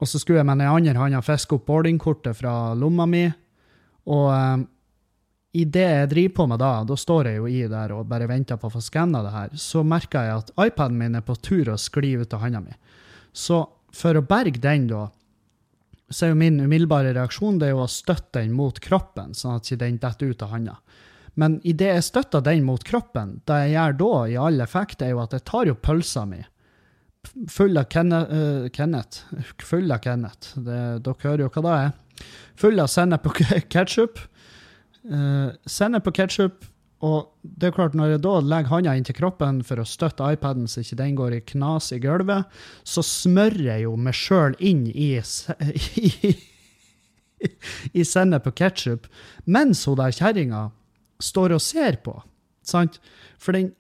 Og så skulle jeg med den andre hånda fiske opp boardingkortet fra lomma mi. Og um, i det jeg driver på med da, da står jeg jo i der og bare venter på å få skanna det her, så merker jeg at iPaden min er på tur å skli ut av hånda mi. Så for å berge den, da, så er jo min umiddelbare reaksjon det er jo å støtte den mot kroppen, sånn at den detter ut av hånda. Men idet jeg støtter den mot kroppen, det jeg gjør da, i all effekt, er jo at jeg tar jo pølsa mi full av Kenneth, uh, Kenneth. Full av Kenneth. Det, dere hører jo hva det er. Full av sennep og ketsjup. Uh, sennep og ketsjup. Og det er klart, når jeg da legger hånda inntil kroppen for å støtte iPaden så ikke den går i knas i gulvet, så smører jeg jo meg sjøl inn i, i, i sennep og ketsjup, mens hun der kjerringa står og ser på. Sant? For den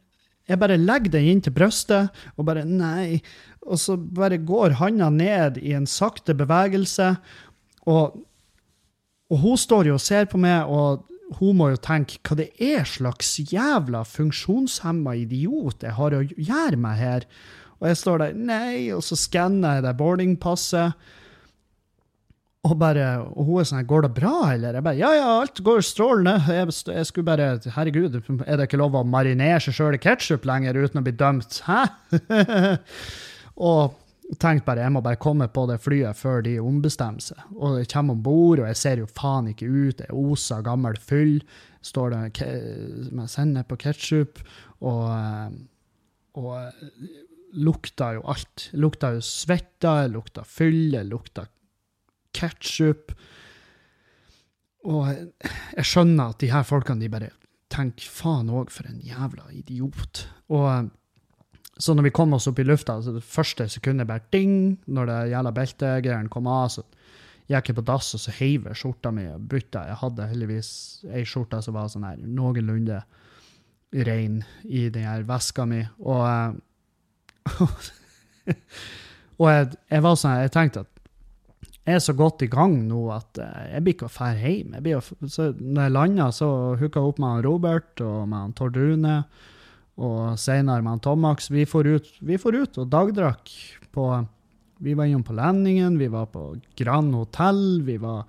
jeg bare legger den inn til brystet, og bare nei. Og så bare går handa ned i en sakte bevegelse, og, og hun står jo og ser på meg, og hun må jo tenke hva det er slags jævla funksjonshemma idiot jeg har å gjøre meg her. Og jeg står der, nei, og så skanner jeg det boardingpasset. Og bare, og hun er sånn 'Går det bra, eller?' Jeg bare 'Ja, ja, alt går strålende'. Jeg, jeg skulle bare 'Herregud, er det ikke lov å marinere seg sjøl i ketsjup lenger uten å bli dømt?' Hæ? og tenkte bare jeg må bare komme på det flyet før de ombestemmer seg. Og jeg kommer om bord, og jeg ser jo faen ikke ut. Jeg oser gammel fyll. Står det med sennep på ketsjup. Og, og lukta jo alt. Lukta jo svette, lukta fyll, lukta ketsjup. Og jeg skjønner at de her folkene de bare tenker faen òg, for en jævla idiot. Og så når vi kom oss opp i lufta, så det første sekundet bare ding, når det jævla beltegreiene kom av, så gikk jeg på dass, og så heiv jeg skjorta mi og bytta. Jeg hadde heldigvis ei skjorte som var sånn her noenlunde rein i den her veska mi. Og, og jeg, jeg, var sånn, jeg tenkte at jeg er så godt i gang nå at eh, jeg blir ikke å dra hjem. Jeg blir å, så når jeg landa, så hooka jeg opp med han Robert og med han Tord Rune. Og seinere med Tomax. Vi får ut, vi får ut og dagdrakk på Vi var innom på landingen, vi var på Grand Hotell, vi var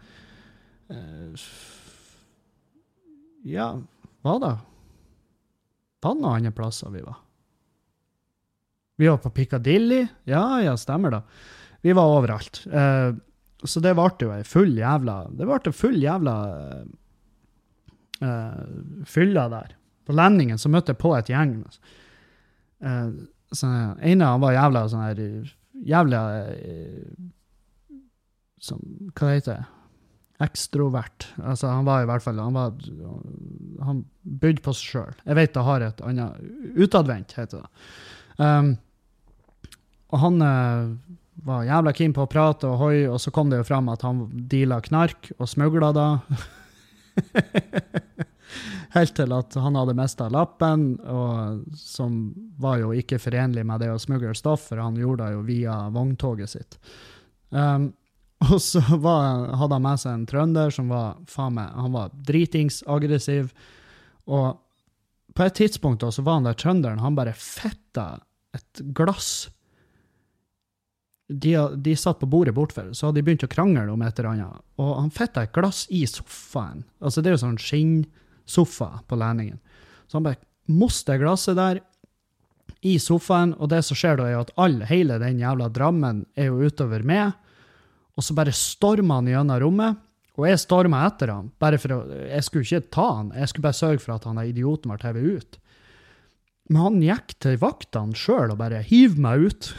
eh, Ja, hva da? Noen andre plasser vi var? Vi var på Piccadilly. Ja, ja, stemmer da. Vi var overalt. Eh, så det ble jo ei full jævla Det ble full jævla eh, fylla der. På landingen så møtte jeg på et gjeng. Uh, sånn, ene han var jævla sånn her Jævla uh, som, Hva heter det? Ekstrovert. Altså, han var i hvert fall Han, var, han bydde på seg sjøl. Jeg vet det har et annet Utadvendt, heter det. Um, og han var jævla keen på å prate og hoi, og så kom det jo fram at han deala knark og smugla da. Helt til at han hadde mista lappen, og, som var jo ikke forenlig med det å smugle stoff, for han gjorde det jo via vogntoget sitt. Um, og så var, hadde han med seg en trønder som var faen meg, han var dritings. Og på et tidspunkt da, så var han der trønderen, han bare fetta et glass de, de, satt på bordet bortfor, så hadde de begynt å krangle om et eller annet. Og han fetta et glass i sofaen. Altså, det er jo sånn skinnsofa på landingen. Så han bare moster glasset der i sofaen, og det som skjer da, er at all, hele den jævla Drammen er jo utover meg. Og så bare stormer han gjennom rommet, og jeg storma etter han. bare for å, Jeg skulle ikke ta han, jeg skulle bare sørge for at han idioten ble hevet ut. Men han gikk til vaktene sjøl og bare 'hiv meg ut'.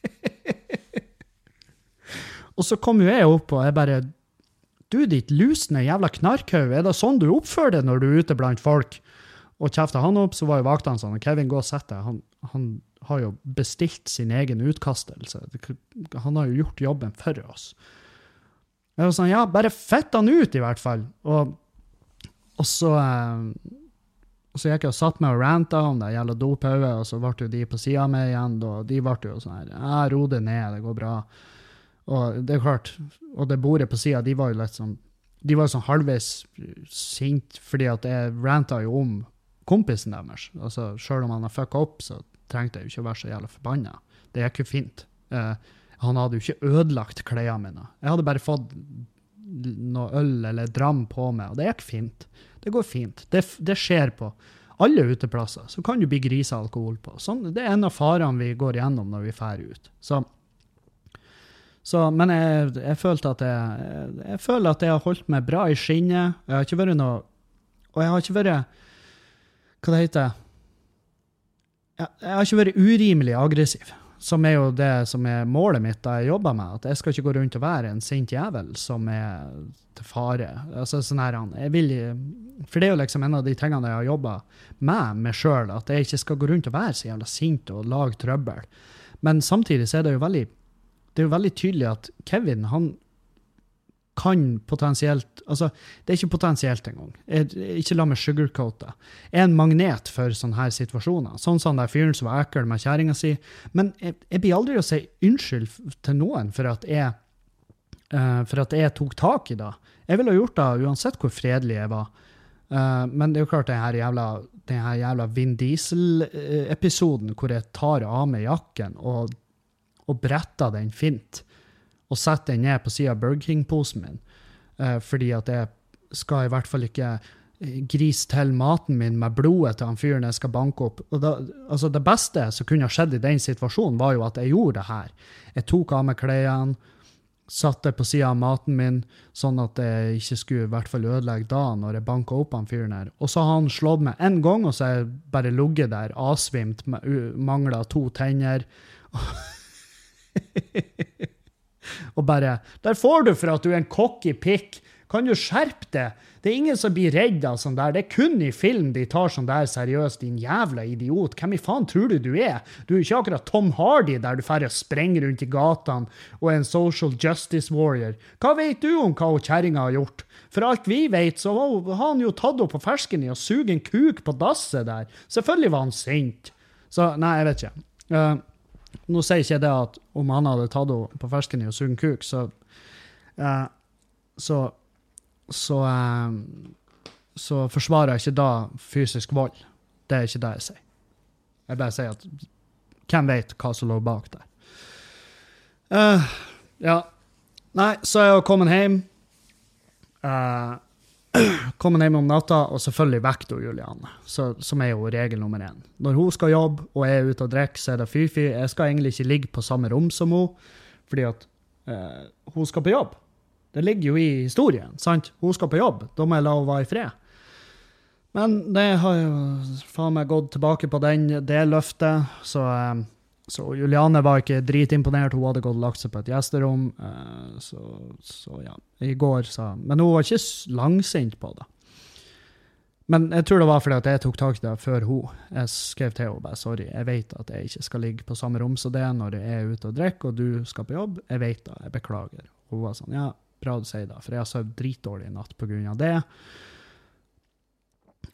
og så kom jo jeg opp, og jeg bare Du, ditt lusne jævla knarkhaug, er det sånn du oppfører deg når du er ute blant folk? Og kjefta han opp, så var jo vaktene sånn Kevin, gå og sett deg. Han, han, har jo bestilt sin egen utkastelse. Han har jo gjort jobben for oss. Jeg var sånn, ja, bare fett han ut, i hvert fall. Og, og så eh, og så gikk jeg og satt meg og ranta om det gjelder dopauet, og så ble jo de på sida av meg igjen. Og de ble jo sånn her Ja, ro det ned, det går bra. Og det er klart, og det bordet på sida, de var jo litt sånn De var sånn halvveis sint, fordi at jeg ranta jo om kompisen deres. Altså, Sjøl om han har fucka opp, så trengte jeg jo ikke å være så jævla forbanna. Det gikk jo fint. Uh, han hadde jo ikke ødelagt klærne mine. Jeg hadde bare fått noe øl eller dram på meg, og det gikk fint. Det går fint. Det, det skjer på alle uteplasser. Så kan du bli grisa alkohol på. Sånn, det er en av farene vi går gjennom når vi drar ut. Så, så, men jeg, jeg, følte at jeg, jeg føler at jeg har holdt meg bra i skinnet. Jeg har ikke vært noe Og jeg har ikke vært Hva det heter jeg, jeg har ikke vært urimelig aggressiv som er jo det som er målet mitt da jeg jobber med. At jeg skal ikke gå rundt og være en sint jævel som er til fare. Altså sånn her, jeg vil, For det er jo liksom en av de tingene jeg har jobba med meg sjøl, at jeg ikke skal gå rundt og være så jævla sint og lage trøbbel. Men samtidig så er det jo veldig, det er jo veldig tydelig at Kevin han kan potensielt Altså, det er ikke potensielt engang. Ikke la meg sugarcoate. Er en magnet for sånne her situasjoner. Sånn som den fyren som var ekkel med kjerringa si. Men jeg, jeg blir aldri å si unnskyld til noen for at jeg uh, for at jeg tok tak i det. Jeg ville gjort det uansett hvor fredelig jeg var. Uh, men det er jo klart den jævla, jævla Vin Diesel-episoden hvor jeg tar av meg jakken og, og bretta den fint, og setter den ned på sida av Burger King-posen min, eh, fordi at jeg skal i hvert fall ikke eh, grise til maten min med blodet til han fyren jeg skal banke opp. Da, altså det beste som kunne skjedd i den situasjonen, var jo at jeg gjorde det her. Jeg tok av meg klærne, satte på sida av maten min, sånn at jeg ikke skulle i hvert fall ødelegge da når jeg banka opp han fyren her. Og så har han slått meg én gang, og så har jeg bare ligget der avsvimt, mangla to tenner. og bare Der får du for at du er en cocky pikk! Kan du skjerpe deg? Det er ingen som blir redd av sånn der. Det er kun i film de tar sånn der seriøst, din jævla idiot. Hvem i faen tror du du er? Du er ikke akkurat Tom Hardy der du drar og sprenger rundt i gatene og er en social justice warrior. Hva vet du om hva kjerringa har gjort? For alt vi vet, så har han jo tatt henne på fersken i å suge en kuk på dasset der. Selvfølgelig var han sint. Så nei, jeg vet ikke. Eh, nå sier ikke jeg det at om han hadde tatt henne på fersken i å suge kuk, så uh, så så, uh, så forsvarer jeg ikke da fysisk vold. Det er ikke det jeg sier. Jeg bare sier at hvem vet hva som lå bak der. Uh, ja. Nei, så er jeg kommet hjem. Uh, kommet hjem om natta, og selvfølgelig vekket Julianne, så, som er jo regel nummer én. Når hun skal jobbe og er ute og drikker, så er det fy-fy. Jeg skal egentlig ikke ligge på samme rom som hun, fordi at eh, hun skal på jobb. Det ligger jo i historien, sant? Hun skal på jobb, da må jeg la henne være i fred. Men det har jo faen meg gått tilbake på den, det løftet, så, eh, så Juliane var ikke dritimponert. Hun hadde gått og lagt seg på et gjesterom, eh, så, så ja, i går sa Men hun var ikke langsint på det. Men jeg tror det var fordi at jeg tok tak i det før hun. Jeg skrev til henne bare sorry, jeg vet at jeg ikke skal ligge på samme rom som det når jeg er ute og drikker, og du skal på jobb. Jeg vet det, jeg beklager. Hun var sånn, ja, bra du sier det, for jeg har sovet dritdårlig i natt på grunn av det.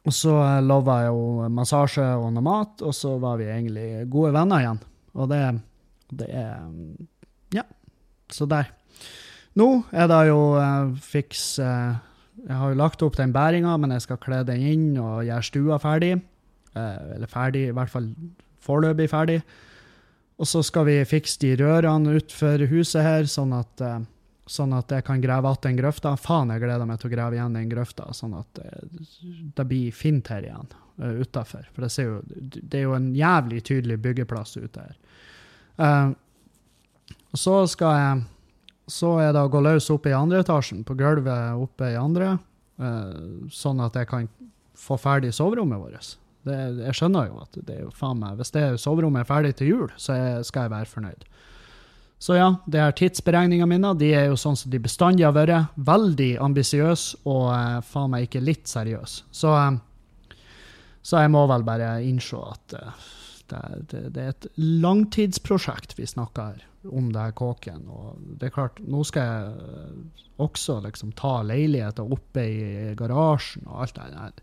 Og så eh, lova jeg henne massasje og noe mat, og så var vi egentlig gode venner igjen. Og det, det er Ja. Så der. Nå er det jo eh, fiks eh, Jeg har jo lagt opp den bæringa, men jeg skal kle den inn og gjøre stua ferdig. Eh, eller ferdig, i hvert fall foreløpig ferdig. Og så skal vi fikse de rørene utenfor huset her, sånn at, sånn at jeg kan grave igjen den grøfta. Faen, jeg gleder meg til å grave igjen den grøfta, sånn at det, det blir fint her igjen uh, utafor. For det, jo, det er jo en jævlig tydelig byggeplass ute her. Uh, så skal jeg Så er det å gå løs oppe i andre etasjen, på gulvet oppe i andre, uh, sånn at jeg kan få ferdig soverommet vårt. Det, jeg skjønner jo at det er jo faen meg Hvis det soverommet er ferdig til jul, så jeg, skal jeg være fornøyd. Så ja, de her tidsberegningene mine de er jo sånn som de bestandig har vært. Veldig ambisiøse og eh, faen meg ikke litt seriøse. Så, eh, så jeg må vel bare innse at eh, det, det, det er et langtidsprosjekt vi snakker om det her kåken. Og det er klart, nå skal jeg også liksom ta leiligheter oppe i garasjen og alt det der.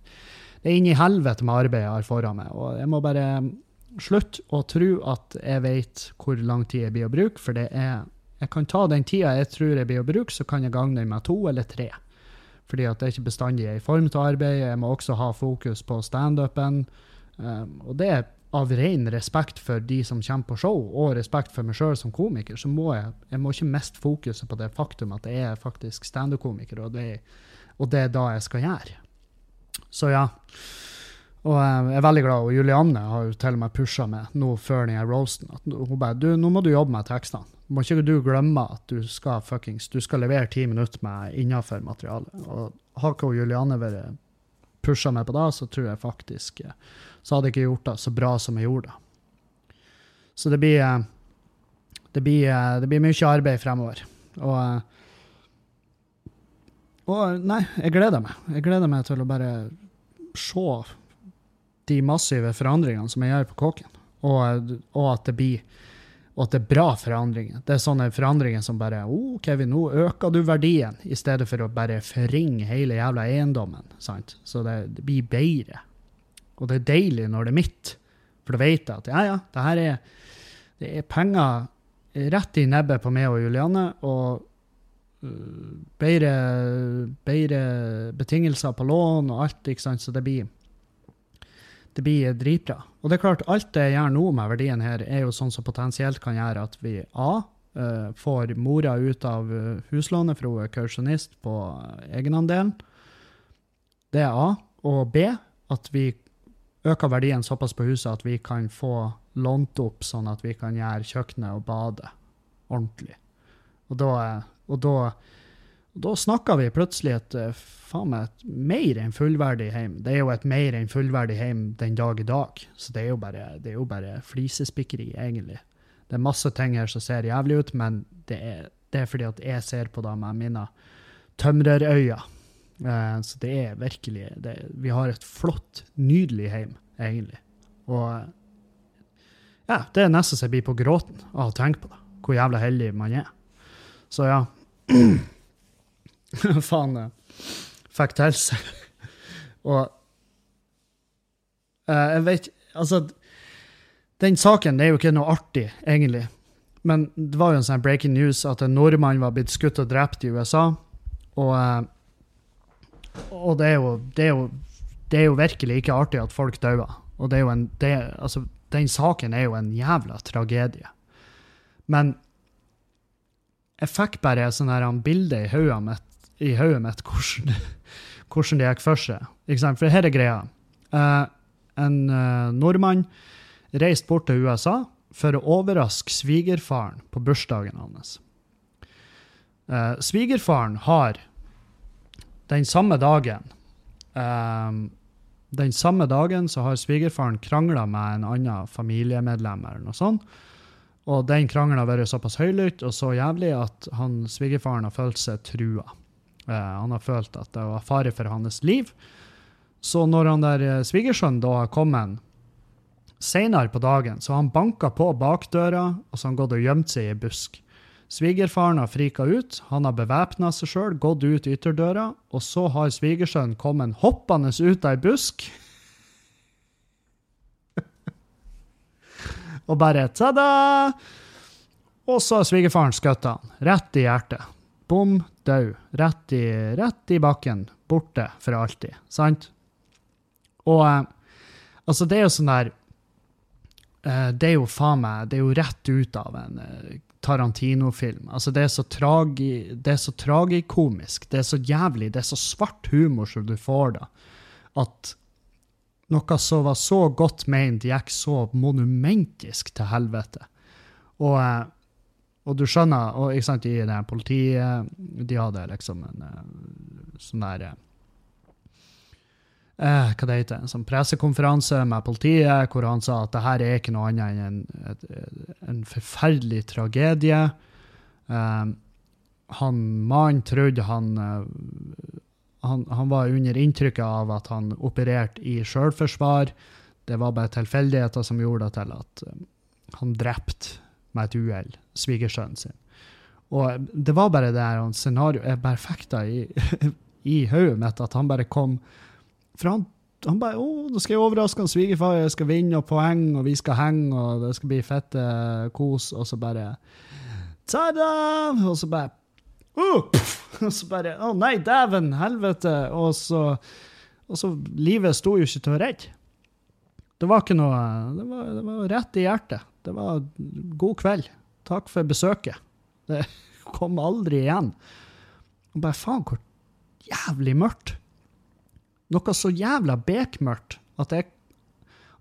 Det er inn i helvete med arbeidet jeg har foran meg, og jeg må bare slutte å tro at jeg vet hvor lang tid jeg blir å bruke, for det er Jeg kan ta den tida jeg tror jeg blir å bruke, så kan jeg gange den med to eller tre. Fordi at det er ikke bestandig er i form til arbeid. Jeg må også ha fokus på standupen. Um, og det er av ren respekt for de som kommer på show, og respekt for meg sjøl som komiker, så må jeg, jeg må ikke miste fokuset på det faktum at jeg er faktisk standup-komiker, og, og det er da jeg skal gjøre. Så ja. Og eh, jeg er veldig glad, og Julianne har jo til og med pusha meg nå før den roasten. At hun bare du, 'Nå må du jobbe med tekstene'. Må ikke du glemme at du skal fuckings, du skal levere ti minutter med innafor materialet. Og har ikke Julianne vært pusha meg på det, så tror jeg faktisk eh, Så hadde jeg ikke gjort det så bra som jeg gjorde det. Så det blir eh, Det blir, eh, det blir mye arbeid fremover. Og eh, og nei, jeg gleder meg. Jeg gleder meg til å bare se de massive forandringene som jeg gjør på kåken. Og, og at det blir og at det er bra forandringer. Det er sånne forandringer som bare oh, Kevin, nå øker du verdien, i stedet for å bare forringe hele jævla eiendommen. sant? Så det, det, blir bedre. Og det er deilig når det er mitt, for da vet jeg at ja, ja, det her er, det er penger rett i nebbet på meg og Juliane, og uh, bedre, bedre betingelser på lån og alt, ikke sant, så det blir det blir dritbra. Og det er klart, alt det jeg gjør nå med verdien her, er jo sånn som potensielt kan gjøre at vi A. Uh, får mora ut av uh, huslånet, for hun er kausjonist på egenandelen. Det er A. Og B. At vi øker verdien såpass på huset at vi kan få lånt opp sånn at vi kan gjøre kjøkkenet og badet ordentlig. Og da, og da da snakker vi plutselig et, eh, faen meg, et mer enn fullverdig hjem. Det er jo et mer enn fullverdig hjem den dag i dag. Så det er jo bare, det er jo bare flisespikkeri, egentlig. Det er masse ting her som ser jævlig ut, men det er, det er fordi at jeg ser på det med mine tømrerøyne. Uh, så det er virkelig det, Vi har et flott, nydelig hjem, egentlig. Og ja, det er nesten så jeg blir på gråten av å tenke på det. Hvor jævla heldig man er. Så ja. faen fikk til. Og uh, jeg vet Altså, den saken det er jo ikke noe artig, egentlig. Men det var jo en sånn breaking news at en nordmann var blitt skutt og drept i USA. Og, uh, og det, er jo, det, er jo, det, er jo, virkelig ikke artig at folk dauer. Og det er jo en det, Altså, den saken er jo en jævla tragedie. Men jeg fikk bare sånn bilde i hodet mitt i hodet mitt hvordan, hvordan, det gikk for seg. For her er greia. Uh, en uh, nordmann reiste bort til USA for å overraske svigerfaren på bursdagen hans. Uh, svigerfaren har den samme dagen Den samme dagen så har svigerfaren krangla med en annen familiemedlem eller noe sånt. Og den krangelen har vært såpass høylytt og så jævlig at han, svigerfaren har følt seg trua. Uh, han har følt at det var fare for hans liv. Så når han der uh, svigersønnen da har kommet senere på dagen, så har han banka på bakdøra og så har han gått og gjemt seg i busk. Svigerfaren har frika ut, han har bevæpna seg sjøl, gått ut ytterdøra, og så har svigersønnen kommet hoppende ut av ei busk. og bare ta-da! Og så har svigerfaren skutt han, rett i hjertet. Bom, død. Rett, rett, i bakken. Borte for alltid. Sant? Og eh, altså, det er jo sånn der eh, Det er jo faen meg Det er jo rett ut av en eh, Tarantino-film. Altså, det er så tragi, det er så tragikomisk. Det er så jævlig. Det er så svart humor som du får da. At noe som var så godt meint, gikk så monumentisk til helvete. Og og du skjønner, og ikke sant, i det politiet De hadde liksom en eh, sånn der eh, eh, Hva det heter En sånn pressekonferanse med politiet hvor han sa at det her er ikke noe annet enn en, en forferdelig tragedie. Eh, han mannen trodde han, eh, han, han var under inntrykket av at han opererte i sjølforsvar. Det var bare tilfeldigheter som gjorde det til at han drepte med et uhell svigersønnen sin. Og det var bare det her scenarioet jeg bare fikk da i, i hodet mitt, at han bare kom For han, han bare 'Å, nå skal jeg overraske han svigerfar, jeg skal vinne og poeng, og vi skal henge, og det skal bli fette kos', og så bare Ta-da! Og så bare uh, Og så bare Å nei, dæven, helvete! Og så, og så Livet sto jo ikke til å redde. Det var ikke noe det var, det var rett i hjertet. Det var god kveld. Takk for besøket. Det kom aldri igjen. Og bare faen, hvor jævlig mørkt. Noe så jævla bekmørkt at jeg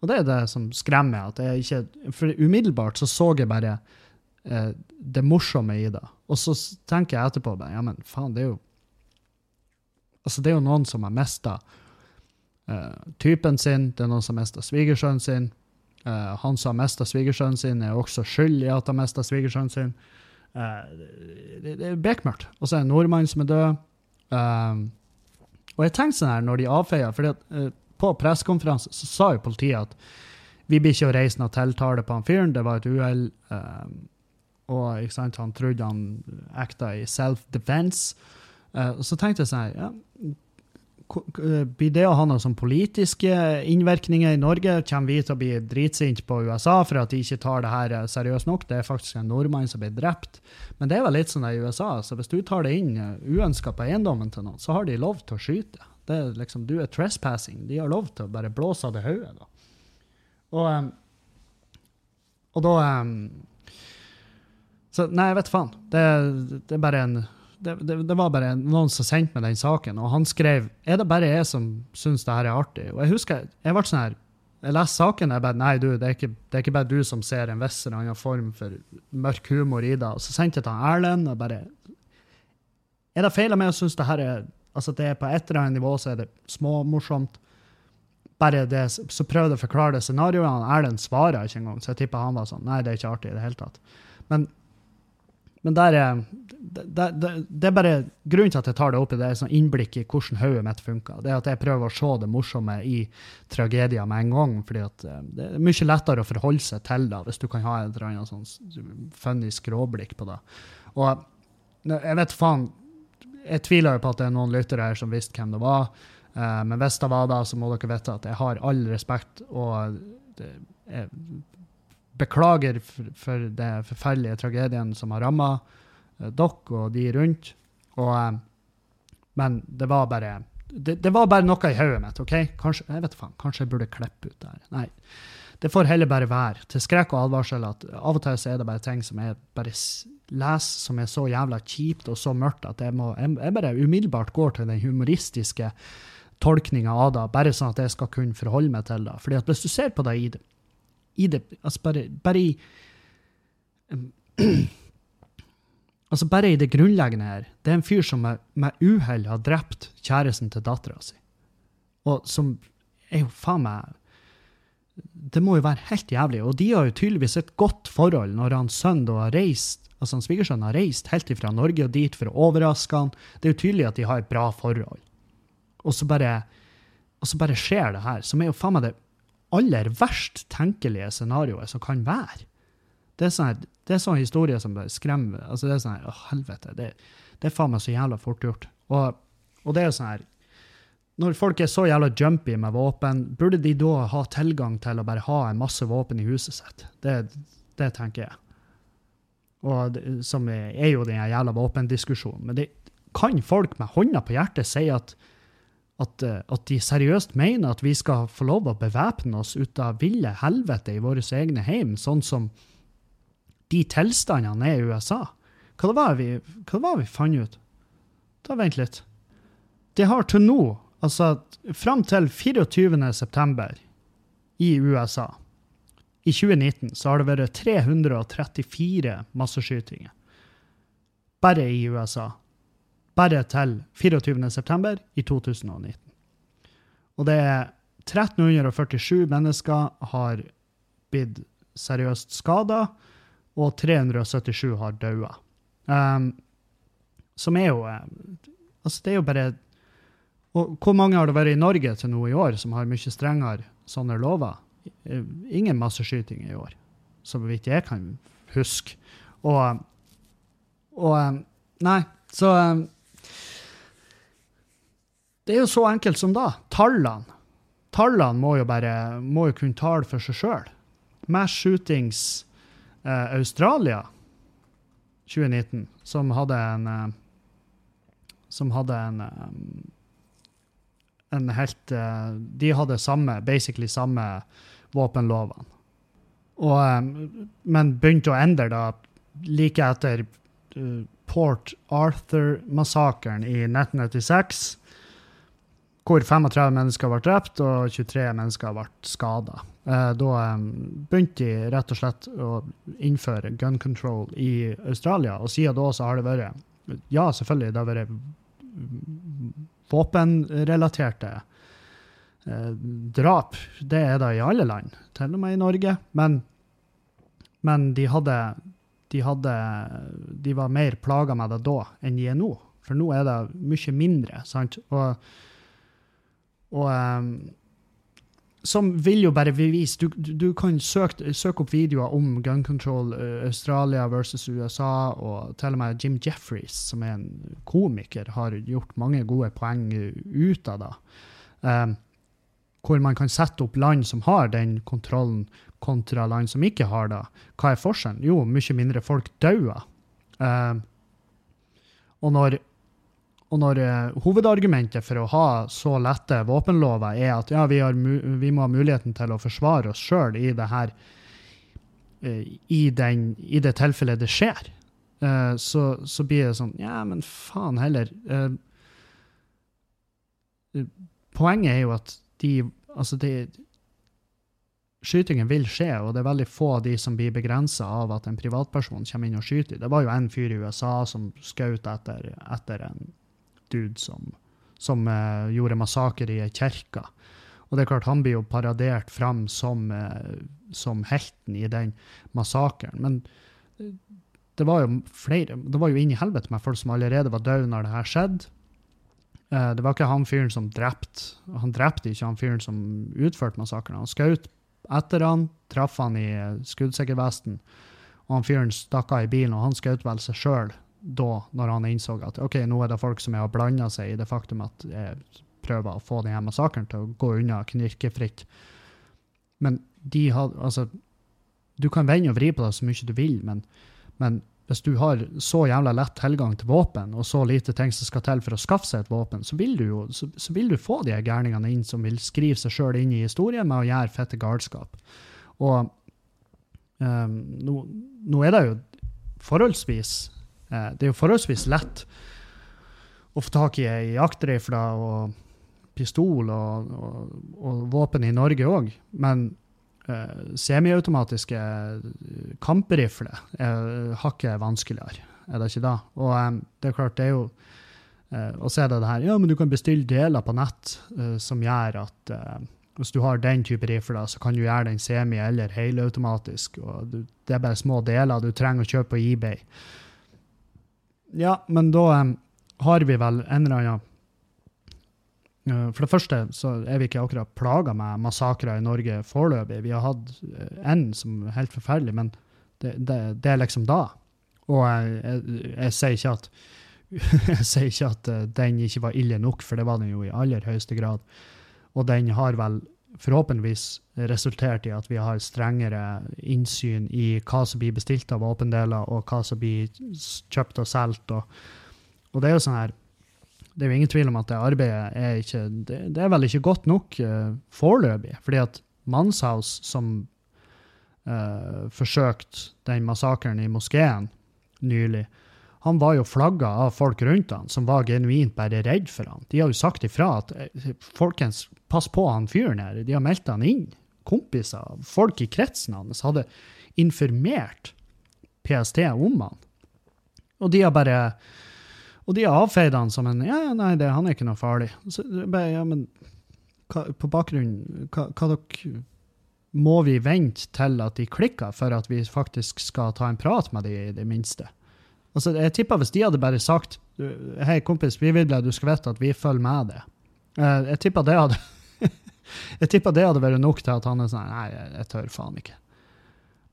Og det er det som skremmer. at jeg ikke, For umiddelbart så så jeg bare eh, det morsomme i det. Og så tenker jeg etterpå bare, ja, men faen, det er jo Altså, det er jo noen som har mista eh, typen sin, det er noen som har mista svigersønnen sin. Uh, han som har mista svigersønnen sin, er også skyld i at han mista svigersønnen sin. Uh, det, det, er bekmørkt. Og så er det en nordmann som er død. Uh, og jeg tenkte sånn her når de avfeier, for på pressekonferanse så sa jo politiet at Vi blir ikke å reise noe tiltale på han fyren, det var et uhell. og sant, han trodde han acta i self-defense. Og så tenkte jeg sånn her, ja, blir det å ha noen sånn politiske innvirkninger i Norge? Kommer vi til å bli dritsinte på USA for at de ikke tar det her eh, seriøst nok? Det er faktisk en nordmann som ble drept. Men det er vel litt sånn i USA, så hvis du tar det inn uønska på eiendommen til noen, så har de lov til å skyte. Det er liksom, Du er trespassing. De har lov til å bare blåse av det hodet. Og, og da Så nei, jeg vet faen. Det, det er bare en det, det, det var bare noen som sendte meg den saken, og han skrev er det bare jeg som syns det her er artig. Og jeg husker jeg ble sånn her jeg leste saken og jeg bare nei, du, det er, ikke, det er ikke bare du som ser en viss eller annen form for mørk humor i det. Og så sendte jeg til Erlend og bare Er det feil av meg å synes det her er altså det er på et eller annet nivå så er det småmorsomt? Bare det, så prøvde jeg å forklare det scenarioet. Erlend svarer ikke engang, så jeg tipper han var sånn Nei, det er ikke artig i det hele tatt. Men men der er, det, det, det er bare grunnen til at jeg tar det opp, i det er sånn innblikk i hvordan hodet mitt funker. Det er at jeg prøver å se det morsomme i tragedier med en gang. fordi eh, det er mye lettere å forholde seg til det hvis du kan ha et eller annet sånn funny skråblikk på det. Og jeg vet faen Jeg tviler jo på at det er noen lyttere her som visste hvem det var. eh, men hvis det var det, så må dere vite at jeg har all respekt og det, jeg beklager for, for det forferdelige tragedien som har ramma dere og de rundt. Og, eh, men det var bare det, det var bare noe i hodet mitt. ok? Kanskje jeg vet faen, kanskje jeg burde klippe ut det her. Nei. Det får heller bare være. Til skrekk og advarsel at av og til så er det bare ting som jeg bare leser som er så jævla kjipt og så mørkt at jeg, må, jeg, jeg bare umiddelbart går til den humoristiske tolkninga av det, bare sånn at jeg skal kunne forholde meg til det. Fordi at hvis du ser på det i det, i det altså bare, bare i Altså bare i det grunnleggende her. Det er en fyr som med, med uhell har drept kjæresten til dattera si. Og som er jo faen meg Det må jo være helt jævlig. Og de har jo tydeligvis et godt forhold når han sønn da har reist altså han svigersønnen har reist helt fra Norge og dit for å overraske han. Det er jo tydelig at de har et bra forhold. Og så bare, og så bare skjer det her, som er jo faen meg det aller verst tenkelige scenarioet som kan være. Det er sånn, det er sånn historie som bare skremmer. altså det er sånn Å, helvete. Det, det er faen meg så jævla fort gjort. Og, og det er jo sånn her Når folk er så jævla jumpy med våpen, burde de da ha tilgang til å bare ha en masse våpen i huset sitt? Det, det tenker jeg. Og det, som er, jo den jævla våpendiskusjonen. Men det, kan folk med hånda på hjertet si at at, eh, at de seriøst mener at vi skal få lov å bevæpne oss ut av ville helvete i våre egne hjem, sånn som de tilstandene er i USA. Hva det var vi, hva det var vi fant ut? Da Vent litt. Det har til nå, altså fram til 24. september i USA, i 2019, så har det vært 334 masseskytinger. Bare i USA bare til 24. september i 2019. Og det er 1347 mennesker har blitt seriøst skada, og 377 har daua. Um, som er jo eh, Altså, det er jo bare Og hvor mange har det vært i Norge til nå i år som har mye strengere sånne lover? Eh, Ingen masseskyting i år, så vidt jeg kan huske. Og, og eh, Nei, så det er jo så enkelt som da. Tallene. Tallene må jo bare må jo kunne tale for seg sjøl. Mass shootings eh, Australia 2019, som hadde en eh, Som hadde en um, en helt eh, De hadde samme, basically samme våpenlovene. Og, um, men begynte å endre da like etter uh, Port Arthur-massakren i 1996 hvor 35 mennesker ble drept og 23 mennesker ble skada. Eh, da begynte de rett og slett å innføre gun control i Australia, og siden da så har det vært Ja, selvfølgelig, det har vært våpenrelaterte eh, drap. Det er det i alle land, til og med i Norge. Men, men de hadde de, hadde, de var mer plaga med det da enn de er nå. For nå er det mye mindre. sant? Og og um, som vil jo bare bevise Du, du, kan søke, søke opp videoer om gun control Australia versus USA, og til og med Jim Jeffries, som er en komiker, har gjort mange gode poeng ut av det. Um, hvor man kan sette opp land som har den kontrollen, kontra land som ikke har det. Hva er forskjellen? Jo, mye mindre folk dauer. Um, og når og når uh, hovedargumentet for å ha så lette våpenlover er at ja, vi, vi må ha muligheten til å forsvare oss sjøl i det her uh, i, den, i, det tilfellet det skjer, uh, så, så, blir det sånn Ja, men faen heller. poenget er jo at de Altså, de Skytingen vil skje, og det er veldig få av de som blir begrensa av at en privatperson kommer inn og skyter. Det var jo en fyr i USA som skjøt etter, etter en dude som, som uh, gjorde massakre i ei kirke. Og det er klart, han blir jo paradert fram som, uh, som helten i den massakren. Men uh, det var jo flere Det var jo inn i helvete med folk som allerede var døde når det her skjedde. det var ikke han fyren som drepte Han drepte ikke han fyren som utførte massakren. Han skjøt etter han, traff han i skuddsikkervesten, og han fyren stakk av i bilen, og han skjøt vel seg sjøl da, når han innså at ok, nå er det folk som har blanda seg i det faktum at jeg prøver å få denne massakren til å gå unna knirkefritt. Men de har Altså, du kan vende og vri på det så mye du vil, men, men hvis du har så jævla lett tilgang til våpen, og så lite ting som skal til for å skaffe seg et våpen, så vil du jo så, så vil du få de gærningene inn som vil skrive seg sjøl inn i historien med å gjøre fette galskap. Og um, nå, nå, er det jo forholdsvis det er jo forholdsvis lett å få tak i ei jaktrifle og pistol og, og, og, våpen i Norge òg, men eh, semiautomatiske kamprifler er hakket vanskeligere, er det ikke da? Og eh, det er klart, det er jo uh, Og så er det det her Ja, men du kan bestille deler på nett uh, som gjør at hvis du har den type rifler, så kan du gjøre den semi- eller helautomatisk. og du, Det er bare små deler du trenger å kjøpe på eBay. Ja, men da um, har vi vel en eller annen uh, For det første så er vi ikke akkurat plaga med massakrer i Norge foreløpig. Vi har hatt én uh, som er helt forferdelig, men det, det, det er liksom da. Og jeg, jeg, jeg sier ikke at jeg sier ikke at den ikke var ille nok, for det var den jo i aller høyeste grad. Og den har vel forhåpentligvis resultert i at vi har strengere innsyn i hva som blir bestilt av våpendeler, og hva som blir kjøpt og solgt. Og, og, det er jo sånn her Det er jo ingen tvil om at det arbeidet er ikke Det, det er vel ikke godt nok uh, foreløpig. fordi at Manshaus, som uh, forsøkte den massakren i moskeen nylig, han var jo flagga av folk rundt han som var genuint bare redd for han. De har jo sagt ifra at eh, folkens, pass på han fyren her. De har meldt han inn. Kompiser, folk i kretsen hans hadde informert PST om han. Og de har bare og de har avfeid han som en Ja, nei, det, han er ikke noe farlig. Så, bare, ja, men hva, på bakgrunn hva, hva dere Må vi vente til at de klikker for at vi faktisk skal ta en prat med de i det minste? Altså, jeg tipper hvis de hadde bare sagt Hei, kompis, vi vil at du skal vite at vi følger med deg. Uh, jeg tipper det hadde Jeg tipper det hadde vært nok til at han er sånn Nei, jeg, tør faen ikke.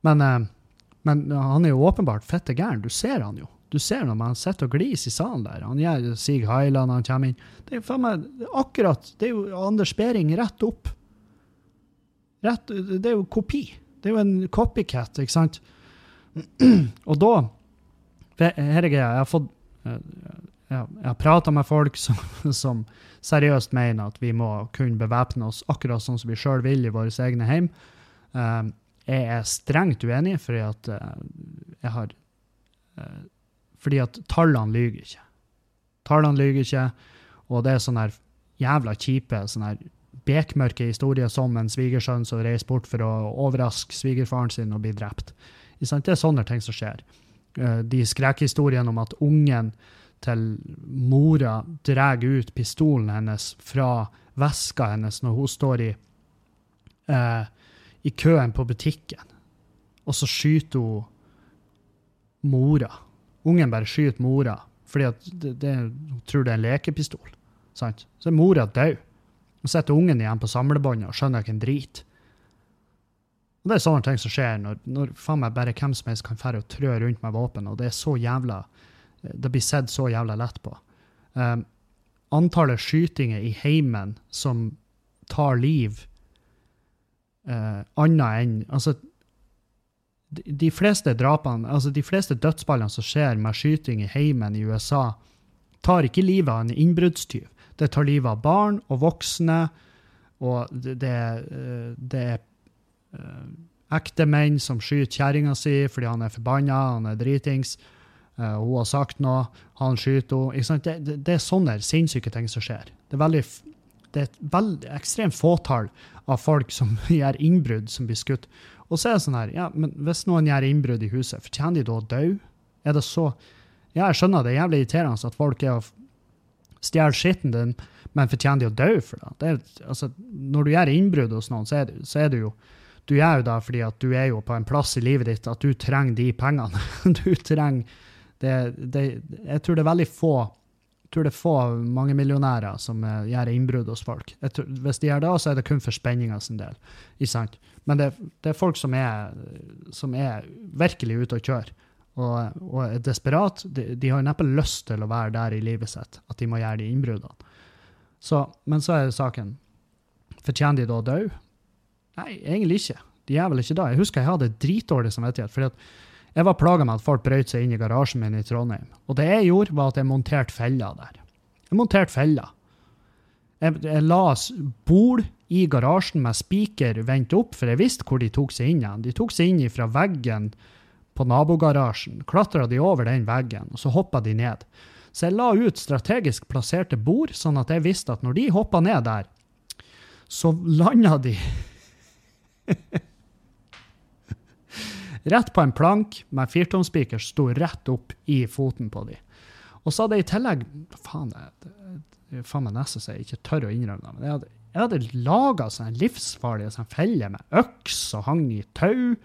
Men, uh, men han er jo åpenbart fette gæren. Du ser han jo. Du ser når han sitter og gliser i salen der. Han gjør Sig Heila han kommer inn. Det er jo meg akkurat Det er jo Anders Behring rett opp. Rett, det er jo kopi. Det er jo en copycat, ikke sant? Og da her er greia. Jeg har fått eh, jeg har prata med folk som, som, seriøst mener at vi må kunne bevæpne oss akkurat sånn som vi sjøl vil i våre egne hjem. Um, jeg er strengt uenig, fordi at uh, jeg har Fordi at tallene lyver ikke. Tallene lyver ikke, og det er sånne jævla kjipe sånne bekmørke historier som en svigersønn som reiser bort for å overraske svigerfaren sin og bli drept. Det er sånne ting som skjer. Eh, de skrekkhistoriene om at ungen til mora drar ut pistolen hennes fra veska hennes når hun står i, eh, i køen på butikken, og så skyter hun mora. Ungen bare skyter mora fordi det, det, hun tror det er en lekepistol. Sant? Så er mora død. Og sitter ungen igjen på samlebåndet og skjønner ikke en drit. Og Det er sånne ting som skjer når, når faen meg bare hvem som helst kan fære og trø rundt med våpen, og det er så jævla Det blir sett så jævla lett på. Um, antallet skytinger i heimen som tar liv uh, annet enn Altså, de, de fleste drapene, altså de fleste dødsballene som skjer med skyting i heimen i USA, tar ikke livet av en innbruddstyv. Det tar livet av barn og voksne, og det, det, eh, det er ekte menn som skyter kjerringa si fordi han er forbanna, han er dritings. Uh, hun har sagt noe, han skyter henne. Det, det, det, er sånne sinnssyke ting som skjer. Det er, veldig, det er et veldig, ekstremt fåtall av folk som gjør innbrudd, som blir skutt. Og så er det sånn her, ja, men hvis noen gjør innbrudd i huset, fortjener de da å dø? Er det så Ja, jeg skjønner det er jævlig irriterende at folk er og stjeler skitten din, men fortjener de å dø for det? det er, altså, når du gjør innbrudd hos noen, så er, så er det jo Du gjør jo det fordi at du er jo på en plass i livet ditt at du trenger de pengene. du trenger det, det, Jeg tror det er veldig få jeg tror det er få mangemillionærer som uh, gjør innbrudd hos folk. Tror, hvis de gjør det, så er det kun for spenninga sin del. Men det, det, er folk som er, som er virkelig ute og kjører og, og, er desperat. De, de har neppe lyst til å være der i livet sitt, at de må gjøre de innbruddene. Men så er saken. Fortjener de da å dø? Nei, egentlig ikke. De er vel ikke da. Jeg husker jeg hadde dritdårlig samvittighet. fordi at jeg var plaga med at folk brøt seg inn i garasjen min i Trondheim. Og det jeg gjorde, var at jeg monterte feller der. Jeg monterte feller. Jeg, jeg la bol i garasjen med spiker vendt opp, for jeg visste hvor de tok seg inn igjen. De tok seg inn fra veggen på nabogarasjen, klatra de over den veggen, og så hoppa de ned. Så jeg la ut strategisk plasserte bord, sånn at jeg visste at når de hoppa ned der, så landa de rett på en plank med firtomspiker sto rett opp i foten på de. Og så hadde jeg i tillegg Faen, det, faen meg nesten så jeg ikke tør å innrømme det. men jeg hadde, jeg hadde laga sånne livsfarlige sånne feller med øks og hang i tau.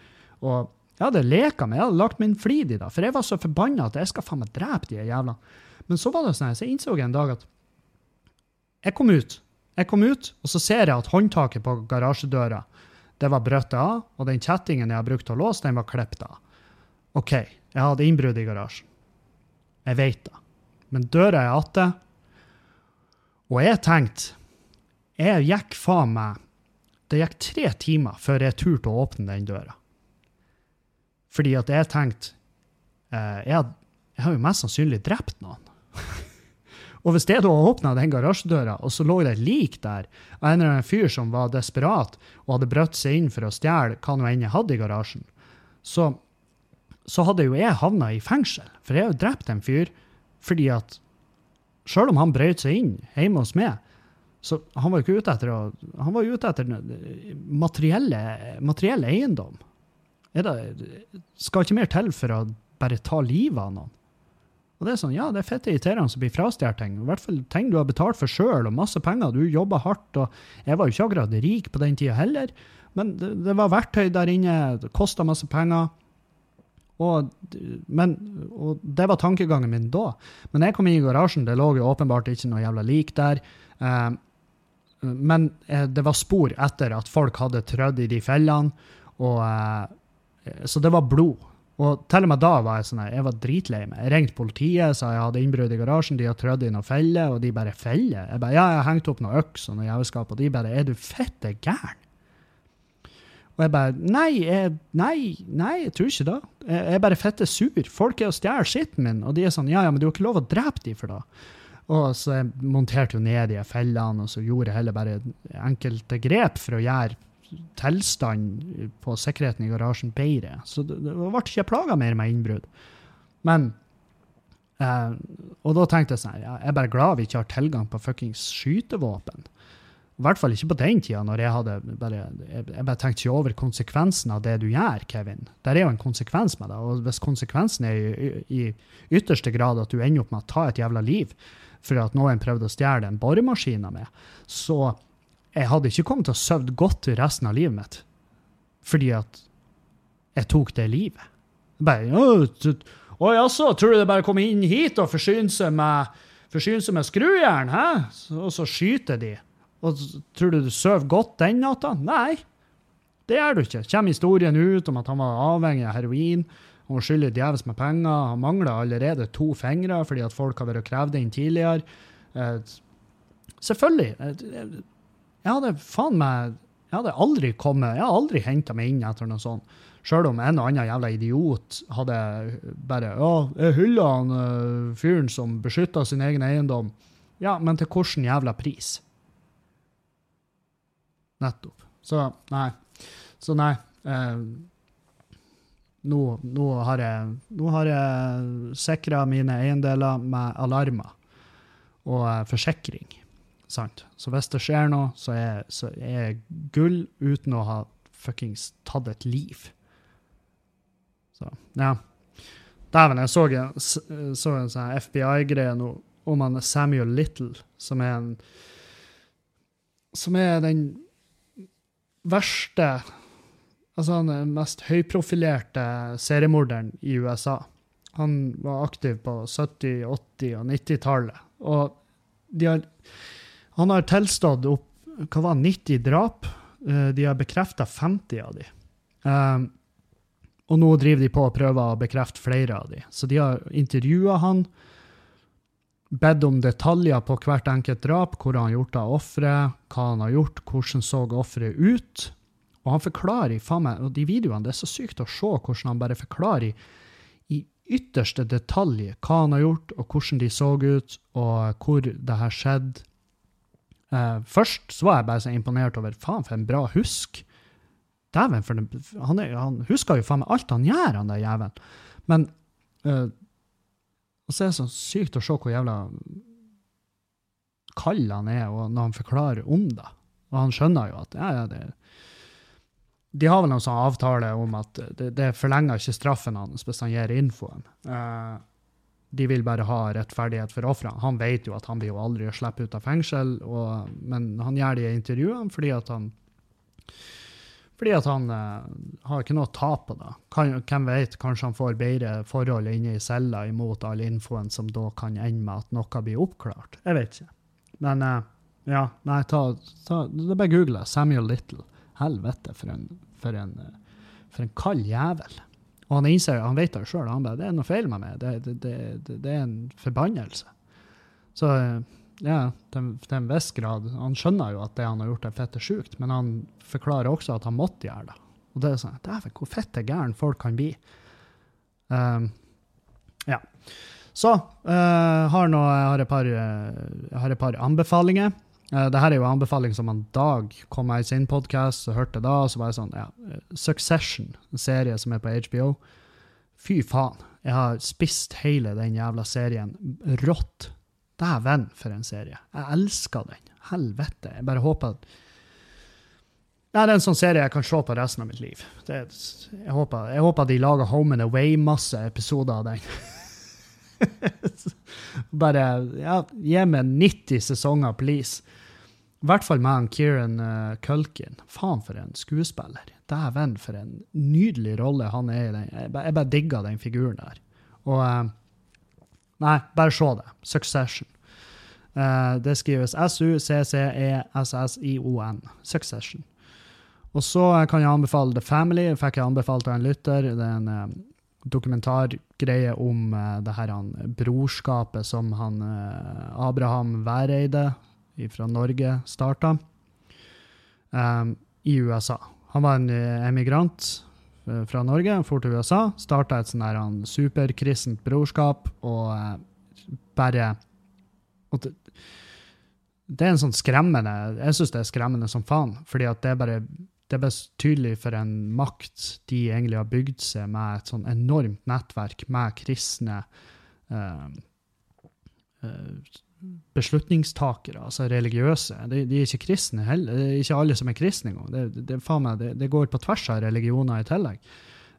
og jeg hadde leka med, jeg hadde lagt min flid i det, for jeg var så forbanna at jeg skal faen meg drepe de jævla. Men så var det sånn, så jeg innså en dag at jeg kom ut. Jeg kom ut, og så ser jeg at håndtaket på garasjedøra det var brøttet av, og den kjettingen jeg har brukt til å låse, den var klippet av. OK, jeg hadde innbrudd i garasjen. Jeg vet det. Men døra er atte. Og jeg tenkte Jeg gikk faen meg Det gikk tre timer før jeg turte å åpne den døra. Fordi at jeg tenkte eh, jeg, jeg har jo mest sannsynlig drept noen. Og hvis det da åpna den garasjedøra, og så lå det et lik der av en eller annen fyr som var desperat og hadde brøtt seg inn for å stjele hva nå enn jeg hadde i garasjen, så, så hadde jo jeg havna i fengsel. For jeg har jo drept en fyr fordi at Sjøl om han brøt seg inn hjemme hos meg, så han var jo ikke ute etter å, han var ute etter materielle, materiell eiendom. Det, skal ikke mer til for å bare ta livet av noen. Og det er sånn, ja, det er fett irriterende å bli frastjålet ting. I hvert fall ting du har betalt for sjøl, og masse penger. Du jobber hardt. og Jeg var jo ikke akkurat rik på den tida heller, men det, det var verktøy der inne. Det kosta masse penger. Og, men, og det var tankegangen min da. Men jeg kom inn i garasjen, det lå jo åpenbart ikke noe jævla lik der. Eh, men eh, det var spor etter at folk hadde trødd i de fellene. Og, eh, så det var blod. Og til og med da var jeg sånn jeg var dritlei meg. Jeg ringte politiet, sa jeg hadde innbrudd i garasjen, de har trødd i noen feller, og de bare feller. Jeg bare ja, jeg har hengt opp noen øks og noe jævelskap, og de bare er du fette gæren? Og jeg bare nei, jeg, nei, nei, jeg tror ikke det. Jeg, er bare fette sur. Folk er og stjeler skitten min, og de er sånn ja, ja, men du har ikke lov å drepe dem for det. Og så jeg monterte jo ned de fellene, og så gjorde jeg heller bare enkelte grep for å gjøre tilstand på sikkerheten i garasjen bedre. Så det, det ble ikke plaga mer med innbrudd. Men eh, Og da tenkte jeg sånn Jeg er bare glad vi ikke har tilgang på fuckings skytevåpen. I hvert fall ikke på den tida, når jeg hadde bare, jeg, bare tenkte ikke over konsekvensen av det du gjør, Kevin. Der er jo en konsekvens med det. Og hvis konsekvensen er i, i, ytterste grad at du ender opp med å ta et jævla liv for at noen prøvde å stjele en boremaskin av meg, så jeg hadde ikke kommet til å sove godt resten av livet mitt fordi at jeg tok det livet. Bare, å jaså, tror du det bare kommer inn hit og forsyner seg med, forsyner seg med skrujern? hæ? Og så skyter de. Og tror du du sover godt den natta? Nei, det gjør du ikke. Kommer historien ut om at han var avhengig av heroin, han skylder djevelsk med penger. Han mangler allerede to fingre fordi at folk har vært krevd inn tidligere. Eh, selvfølgelig. Jeg hadde faen meg Jeg hadde aldri kommet Jeg hadde aldri henta meg inn etter noe sånt. Sjøl om en og annen jævla idiot hadde bare Ja, jeg hyller han uh, fyren som beskytta sin egen eiendom. Ja, men til hvilken jævla pris? Nettopp. Så nei. Så nei. Eh, nå, nå har jeg, nå jeg sikra mine eiendeler med alarmer og eh, forsikring. Sant? Så hvis det skjer noe, så er, så er gull uten å ha fuckings tatt et liv. Så, ja. Dæven, jeg så en, så en sånn FBI-greie nå om han Samuel Little, som er en Som er den verste Altså han er den mest høyprofilerte seriemorderen i USA. Han var aktiv på 70-, 80- og 90-tallet. Og de har, han har tilstått opp hva var 90 drap. Eh, De har bekrefta 50 av de. Um, og nå driver de på å prøve å bekrefte flere av de. Så de har intervjua han, bedt om detaljer på hvert enkelt drap, hvor han har gjort av offeret, hva han har gjort, hvordan så offeret ut. Og han forklarer, faen meg, og de videoene, det er så sykt å se hvordan han bare forklarer i, i ytterste detalj hva han har gjort, og hvordan de så ut, og hvor det her skjedde. Eh, først så var jeg bare så imponert over faen, for en bra husk. Dæven, for den, han, er, han husker jo faen meg alt han gjør, han der jævelen. Men uh, så er det så sykt å se hvor jævla kald han er og når han forklarer om det. Og han skjønner jo at ja, ja, det, de har vel noen sånn avtale om at det, det forlenger ikke straffen hans hvis han gir infoen. Eh, de vil bare ha rettferdighet for ofrene. Han vet jo at han blir jo aldri slippe ut av fengsel, og, men han gjør de intervjuene fordi at han fordi at han eh, har ikke noe å tape det. Kan, hvem vet, kanskje han får bedre forhold inne i cella imot all infoen som da kan ende med at noe blir oppklart. Jeg vet ikke. Men eh, ja, nei, ta, ta det bare google Samuel Little. Helvete, for en, for en, eh, for en kald jævel. Og han innser, han vet det sjøl, han det er noe feil med meg. Det, det, det, det, er en forbannelse. Så eh, ja, til, til en viss grad. Han skjønner jo at det han har gjort, er fette sjukt, men han forklarer også at han måtte gjøre det. Og det er sånn, dæven, hvor fette gæren folk kan bli. Um, ja. Så uh, har, nå, jeg har, et par, uh, har et par anbefalinger. Uh, Dette er jo en anbefaling som en Dag kom med i sin podkast og hørte da. så var jeg sånn, ja, Succession, en serie som er på HBO. Fy faen. Jeg har spist hele den jævla serien rått. Dæven, for en serie. Jeg elsker den. Helvete. Jeg bare håper at Det er en sånn serie jeg kan se på resten av mitt liv. Det, jeg, håper, jeg håper de lager Home and Away masse episoder av den. bare ja, gi meg 90 sesonger, please. I hvert fall med han Kieran uh, Culkin. Faen, for en skuespiller. Dæven, for en nydelig rolle han er i den. Jeg, bare- digger den figuren der. Og uh, Nei, bare se det. Succession. Uh, det skrives S-U-C-C-E-S-S-I-O-N. Succession. Og så kan jeg anbefale The Family. Fikk jeg anbefalt av en lytter. Det er en eh, dokumentargreie om uh, det her han, brorskapet som han uh, Abraham Væreide fra Norge starta um, i USA. Han var en eh, emigrant eh, fra Norge, for til USA, starta et sånn her han superkristent brorskap, og uh, bare og det, det er en sånn skremmende Jeg syns det er skremmende som faen, fordi at det er bare det er tydelig for en makt de egentlig har bygd seg med et sånn enormt nettverk med kristne eh, eh, beslutningstakere, altså religiøse. De, de er ikke kristne heller. Det er ikke alle som er kristne engang. Det, det, meg, det, det går på tvers av religioner i tillegg.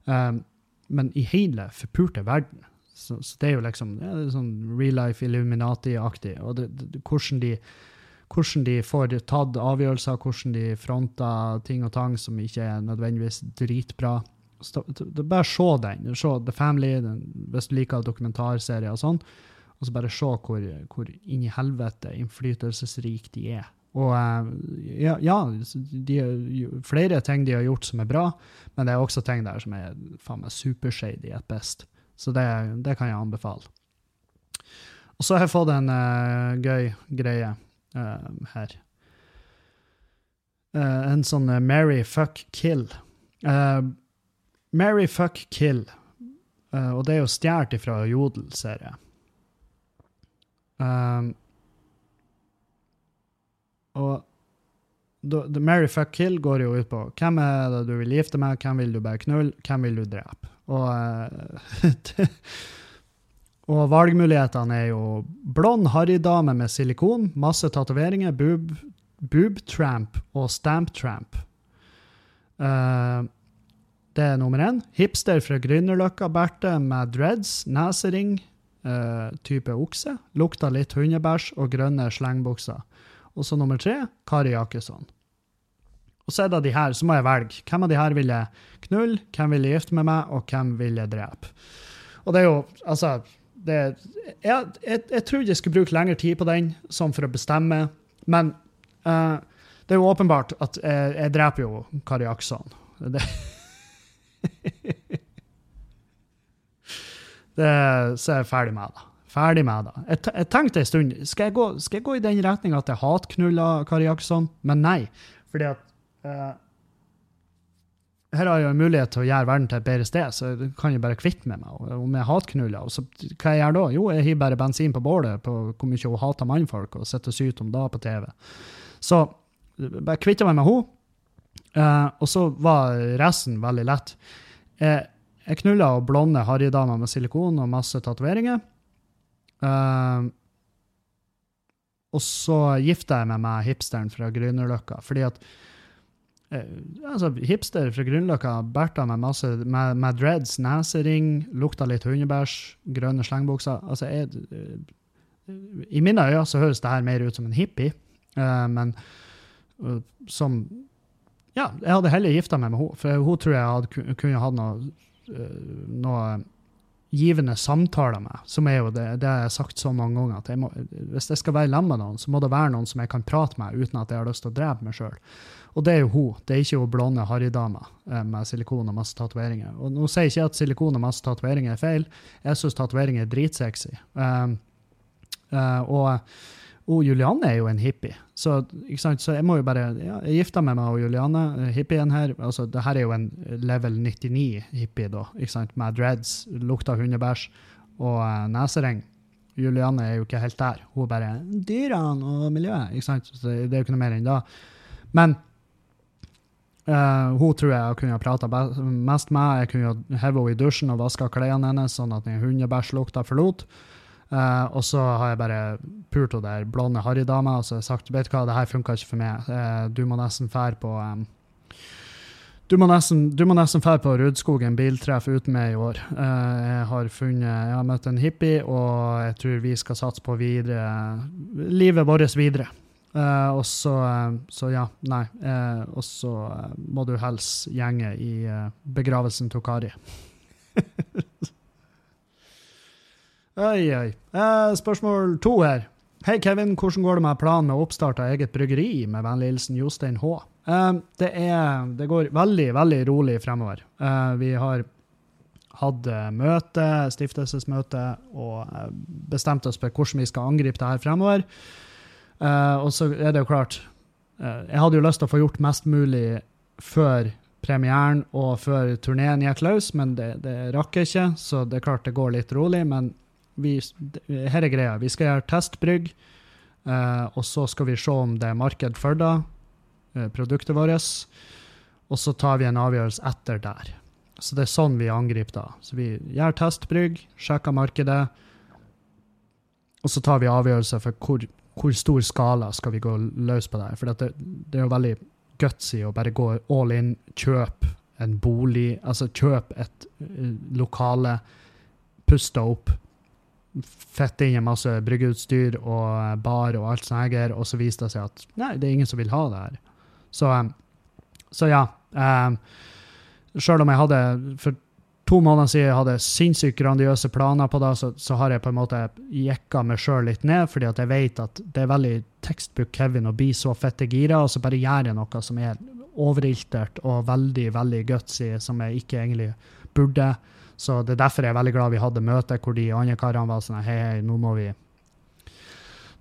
Um, men i hele forpurte verden. Så, så det er jo liksom det er sånn real life Illuminati-aktig. Og hvordan, de, hvordan de får tatt avgjørelser, hvordan de fronter ting og tang som ikke er nødvendigvis dritbra. Så, bare se den. Se The Family, den, hvis du liker dokumentarserier og sånn. Og så bare se hvor, hvor inn i helvete innflytelsesrike de er. Og eh, ja, ja de, flere ting de har gjort som er bra, men det er også ting der som er faen meg supershady at best. Så det, det, kan jeg anbefale. Og så har jeg fått en uh, gøy greie uh, her. Uh, en sånn Mary fuck kill. Mary fuck kill. og det er jo stjålet fra Jodel, ser jeg. Um, og the Mary fuck kill går jo ut på hvem er det du vil gifte med, hvem vil du bare knulle, hvem vil du drepe? Og, uh, og valgmulighetene er jo blond harrydame med silikon, masse tatoveringer, boob, boob tramp og stamp tramp. Uh, det er nummer én. Hipster fra Grünerløkka, Berthe med dreads, nesering, uh, type okse. Lukta litt hundebæsj og grønne slengbukser. Og så nummer tre, Kari Jakkesson. Og så er det de her, så må jeg velge. Hvem av de her vil jeg knulle, hvem vil jeg gifte med meg, og hvem vil jeg drepe? Og det er jo, altså det, jeg, jeg, jeg trodde jeg skulle bruke lengre tid på den, sånn for å bestemme, men uh, det er jo åpenbart at jeg, jeg dreper jo Kari Akson. Det, det, så er jeg ferdig med det. Ferdig med det. Jeg, jeg tenkte en stund skal jeg, gå, skal jeg gå i den retninga at jeg hatknuller Kari Akson, men nei. Fordi at uh, her har jeg jo mulighet til å gjøre verden til et bedre sted, så jeg kan jo bare kvitte med meg om jeg hatknuller. Og så, hva jeg gjør da? Jo, jeg hiver bare bensin på bålet på hvor mye hun hater mannfolk, og sitter og syter om det på TV. Så bare kvitta meg med henne. Eh, og så var resten veldig lett. Eh, jeg knulla blonde harrydamer med silikon og masse tatoveringer. Eh, og så gifta jeg meg med hipsteren fra Grünerløkka, fordi at altså, Hipster fra Grünerløkka berta med masse med, med, dreads, nesering, lukta litt hundebæsj, grønne slengbukser. Altså, jeg, uh, I mine øyne så høres det her mer ut som en hippie, men som Ja, jeg hadde heller gifta meg med henne, for hun tror jeg hadde, kunne hatt noe, noe givende samtaler med, som er jo det, det har jeg sagt så mange ganger, at jeg må, hvis jeg skal være sammen med noen, så må det være noen som jeg kan prate med uten at jeg har lyst til å drepe meg sjøl. Og det er jo hun. Det er ikke hun blonde harrydama eh, med silikon og masse tatoveringer. Og nå sier ikke at silikon og masse tatoveringer er feil. Jeg syns tatoveringer er dritsexy. Um, uh, og og Julianne er jo en hippie, så, så jeg må jo bare ja, Jeg gifta meg med Julianne, eh, hippien her. altså det her er jo en level 99-hippie, da, ikke sant, med dreads, lukta hundebæsj og uh, nesering. Julianne er jo ikke helt der. Hun er bare dyrene og miljøet. ikke sant, så Det er jo ikke noe mer enn det. Men Uh, hun tror jeg kunne ha prata mest med. Jeg kunne heve henne i dusjen og vaska klærne hennes, sånn at den hundebæsjlukta forlot. Uh, og så har jeg bare pult hun der blonde harrydama og så har jeg sagt vet du hva, det her funka ikke for meg. Uh, du må nesten fære på um, du må nesten, du må nesten fære på Rudskogen biltreff uten meg i år. Jeg har funnet, jeg har møtt en hippie, og jeg tror vi skal satse på videre, livet vårt videre. Uh, og så, uh, så, ja, nei. Uh, og så må du helst gjenge i begravelsen til Kari. Oi, oi. Spørsmål to her. Hei, Kevin. Hvordan går det med planen med oppstart av eget bryggeri? Med vennlig hilsen Jostein H. Det, er, det, går veldig, veldig rolig fremover. Vi har hatt møte, stiftelsesmøte, og bestemt oss for hvordan vi skal angripe det her fremover. Eh, og så er det jo klart Jeg hadde jo lyst til å få gjort mest mulig før premieren og før turneen gikk løs, men det, det rakk ikke, så det er klart det går litt rolig. men vi, her er greia. Vi skal gjøre testbrygg, uh, og så skal vi se om det er marked for det, uh, produktet vårt. Og så tar vi en avgjørelse etter der. Så det er sånn vi angriper da. Så vi gjør testbrygg, sjekker markedet, og så tar vi avgjørelser for hvor, hvor stor skala skal vi gå løs på det. For det, det er jo veldig gutsy å bare gå all in, kjøpe en bolig, altså kjøpe et uh, lokale, puste opp, fette inn en masse bryggeutstyr og eh, bar og alt sånt, her, og så viste det seg at nei, det er ingen som vil ha det her. Så, så ja. Um, Sjøl om jeg hadde For to måneder siden jeg hadde sinnssykt grandiøse planer på det, så, så har jeg på en måte jekka meg sjøl litt ned, fordi at jeg vet at det er veldig textbook-Kevin å bli så fette gira, og så bare gjør jeg noe som er overiltert og veldig, veldig gutsy, som jeg ikke egentlig burde. Så det er derfor jeg er veldig glad vi hadde møte hvor de andre karene var sånn hei, hei, nå må vi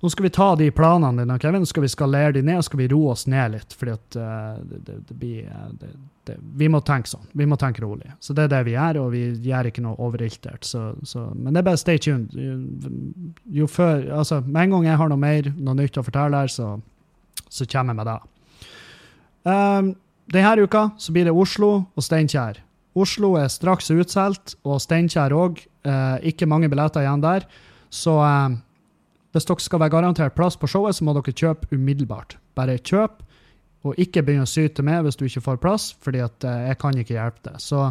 nå skal vi ta de planene dine, Kevin, så skal vi skalere de ned og skal vi roe oss ned litt. fordi at uh, det, det, blir det, Vi må tenke sånn. Vi må tenke rolig. Så det er det vi gjør, og vi gjør ikke noe overiltert. Så, så, men det er bare stay tuned. Jo, før, altså, Med en gang jeg har noe mer, noe nytt å fortelle her, så, så kommer jeg med det. Um, denne uka så blir det Oslo og Steinkjer. Oslo er straks utsolgt, og Steinkjer òg. Uh, ikke mange billetter igjen der. Så uh, hvis dere skal være garantert plass på showet, så må dere kjøpe umiddelbart. Bare kjøp, og ikke begynne å syte meg hvis du ikke får plass, fordi uh, jeg kan ikke hjelpe deg. Så,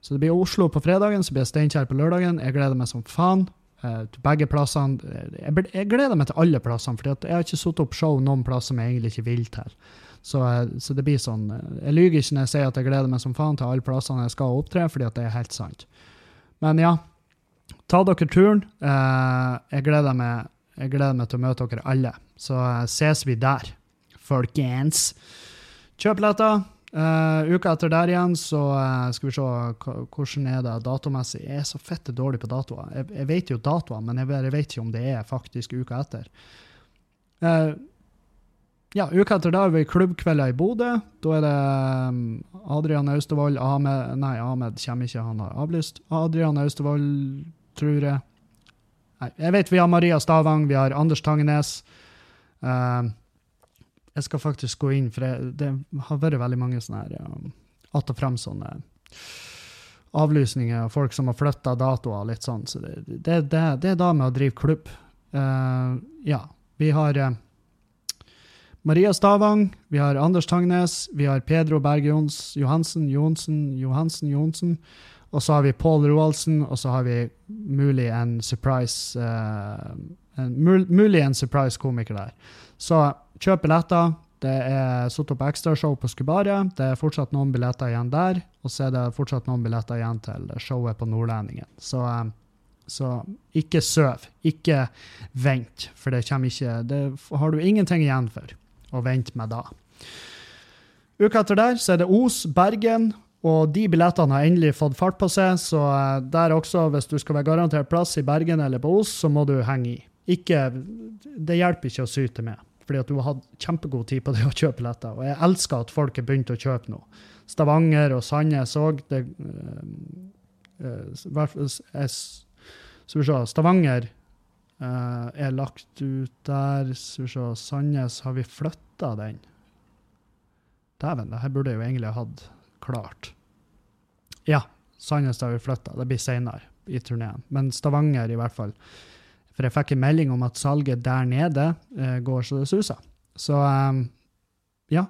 så, det blir Oslo på fredagen, så blir det Steinkjer på lørdagen. Jeg gleder meg som faen til begge plassene. Jeg, jeg, gleder meg til alle plassene, for jeg har ikke satt opp show noen plasser som jeg egentlig ikke vil til. Så, så, det blir sånn Jeg lyver ikke når jeg sier at jeg gleder meg som faen til alle plassene jeg skal opptre, fordi at det er helt sant. Men ja, ta dere turen. jeg gleder meg jeg gleder meg til å møte dere alle. Så uh, ses vi der, folkens. Kjøp billetter. Uh, uka etter der igjen, så uh, skal vi se hvordan er det datomessig. Jeg er så fette dårlig på datoer. Jeg, jeg, vet jo datoer, men jeg, jeg, vet ikke om det er faktisk uka etter. Uh, ja, uka etter da er vi klubbkvelder i Bodø. Da er det um, Adrian Austevoll Ahmed Nei, Ahmed kommer ikke, han har avlyst. Adrian Austevoll, tror jeg. Jeg vet vi har Maria Stavang, vi har Anders Tangenes. Uh, jeg skal faktisk gå inn, for det, det har vært veldig mange sånne her, um, att og frem sånne avlysninger og folk som har flytta datoer litt sånn. Så det, det, det, det, er da med å drive klubb. Uh, ja, vi har uh, Maria Stavang, vi har Anders Tangnes, vi har Pedro Berg Johansen, Johansen, Johansen, Johnsen. Og så har vi Paul Roaldsen, og så har vi mulig en surprise uh, en, mulig en surprise-komiker der. Så kjøp billetter. Det er satt opp ekstrashow på Skubaret. Det er fortsatt noen billetter igjen der. Og så er det fortsatt noen billetter igjen til showet på Nordlendingen. Så, um, så ikke søv. Ikke vent, for det kommer ikke Det har du ingenting igjen for å vente med da. Uka etter der så er det Os, Bergen, og de billettene har endelig fått fart på seg, så eh, der også, hvis du skal være garantert plass i Bergen eller på Os, så må du henge i. Ikke, det hjelper ikke å syte med, fordi at du har hatt kjempegod tid på det å kjøpe billetter. Og jeg elsker at folk har begynt å kjøpe nå. Stavanger og Sandnes òg. Uh, uh, skal vi se Stavanger uh, er lagt ut der. Skal vi se Sandnes, har vi flytta den? Dæven, det her burde jeg jo egentlig ha hatt klart. Ja, Sandnes har vi flytta. Det blir seinere i turneen. Men Stavanger, i hvert fall. For jeg fikk en melding om at salget der nede eh, går så det suser. Så um, ja,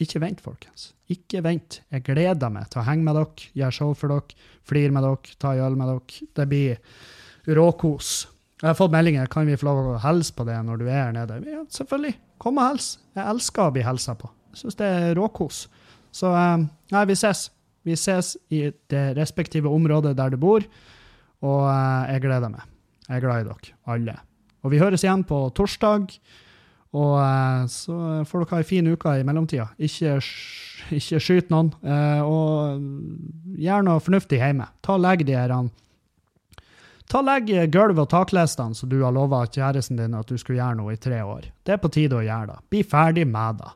ikke vent, folkens. Ikke vent. Jeg gleder meg til å henge med dere, gjøre show for dere, flire med dere, ta en øl med dere. Det blir råkos. Jeg har fått meldinger. Kan vi få lov å hilse på det når du er her nede? Ja, selvfølgelig. Kom og hils. Jeg elsker å bli hilsa på. Jeg syns det er råkos. Så um, nei, vi ses. Vi ses i det respektive området der du bor, og uh, jeg gleder meg. Jeg er glad i dere, alle. Og vi høres igjen på torsdag. Og uh, så får dere ha ei en fin uke i mellomtida. Ikke, ikke skyt noen. Og gjør noe fornuftig hjemme. Ta og Legg de her Ta Legg gulv- og taklistene som du har lova kjæresten din at du skulle gjøre noe i tre år. Det er på tide å gjøre det. Bli ferdig med det.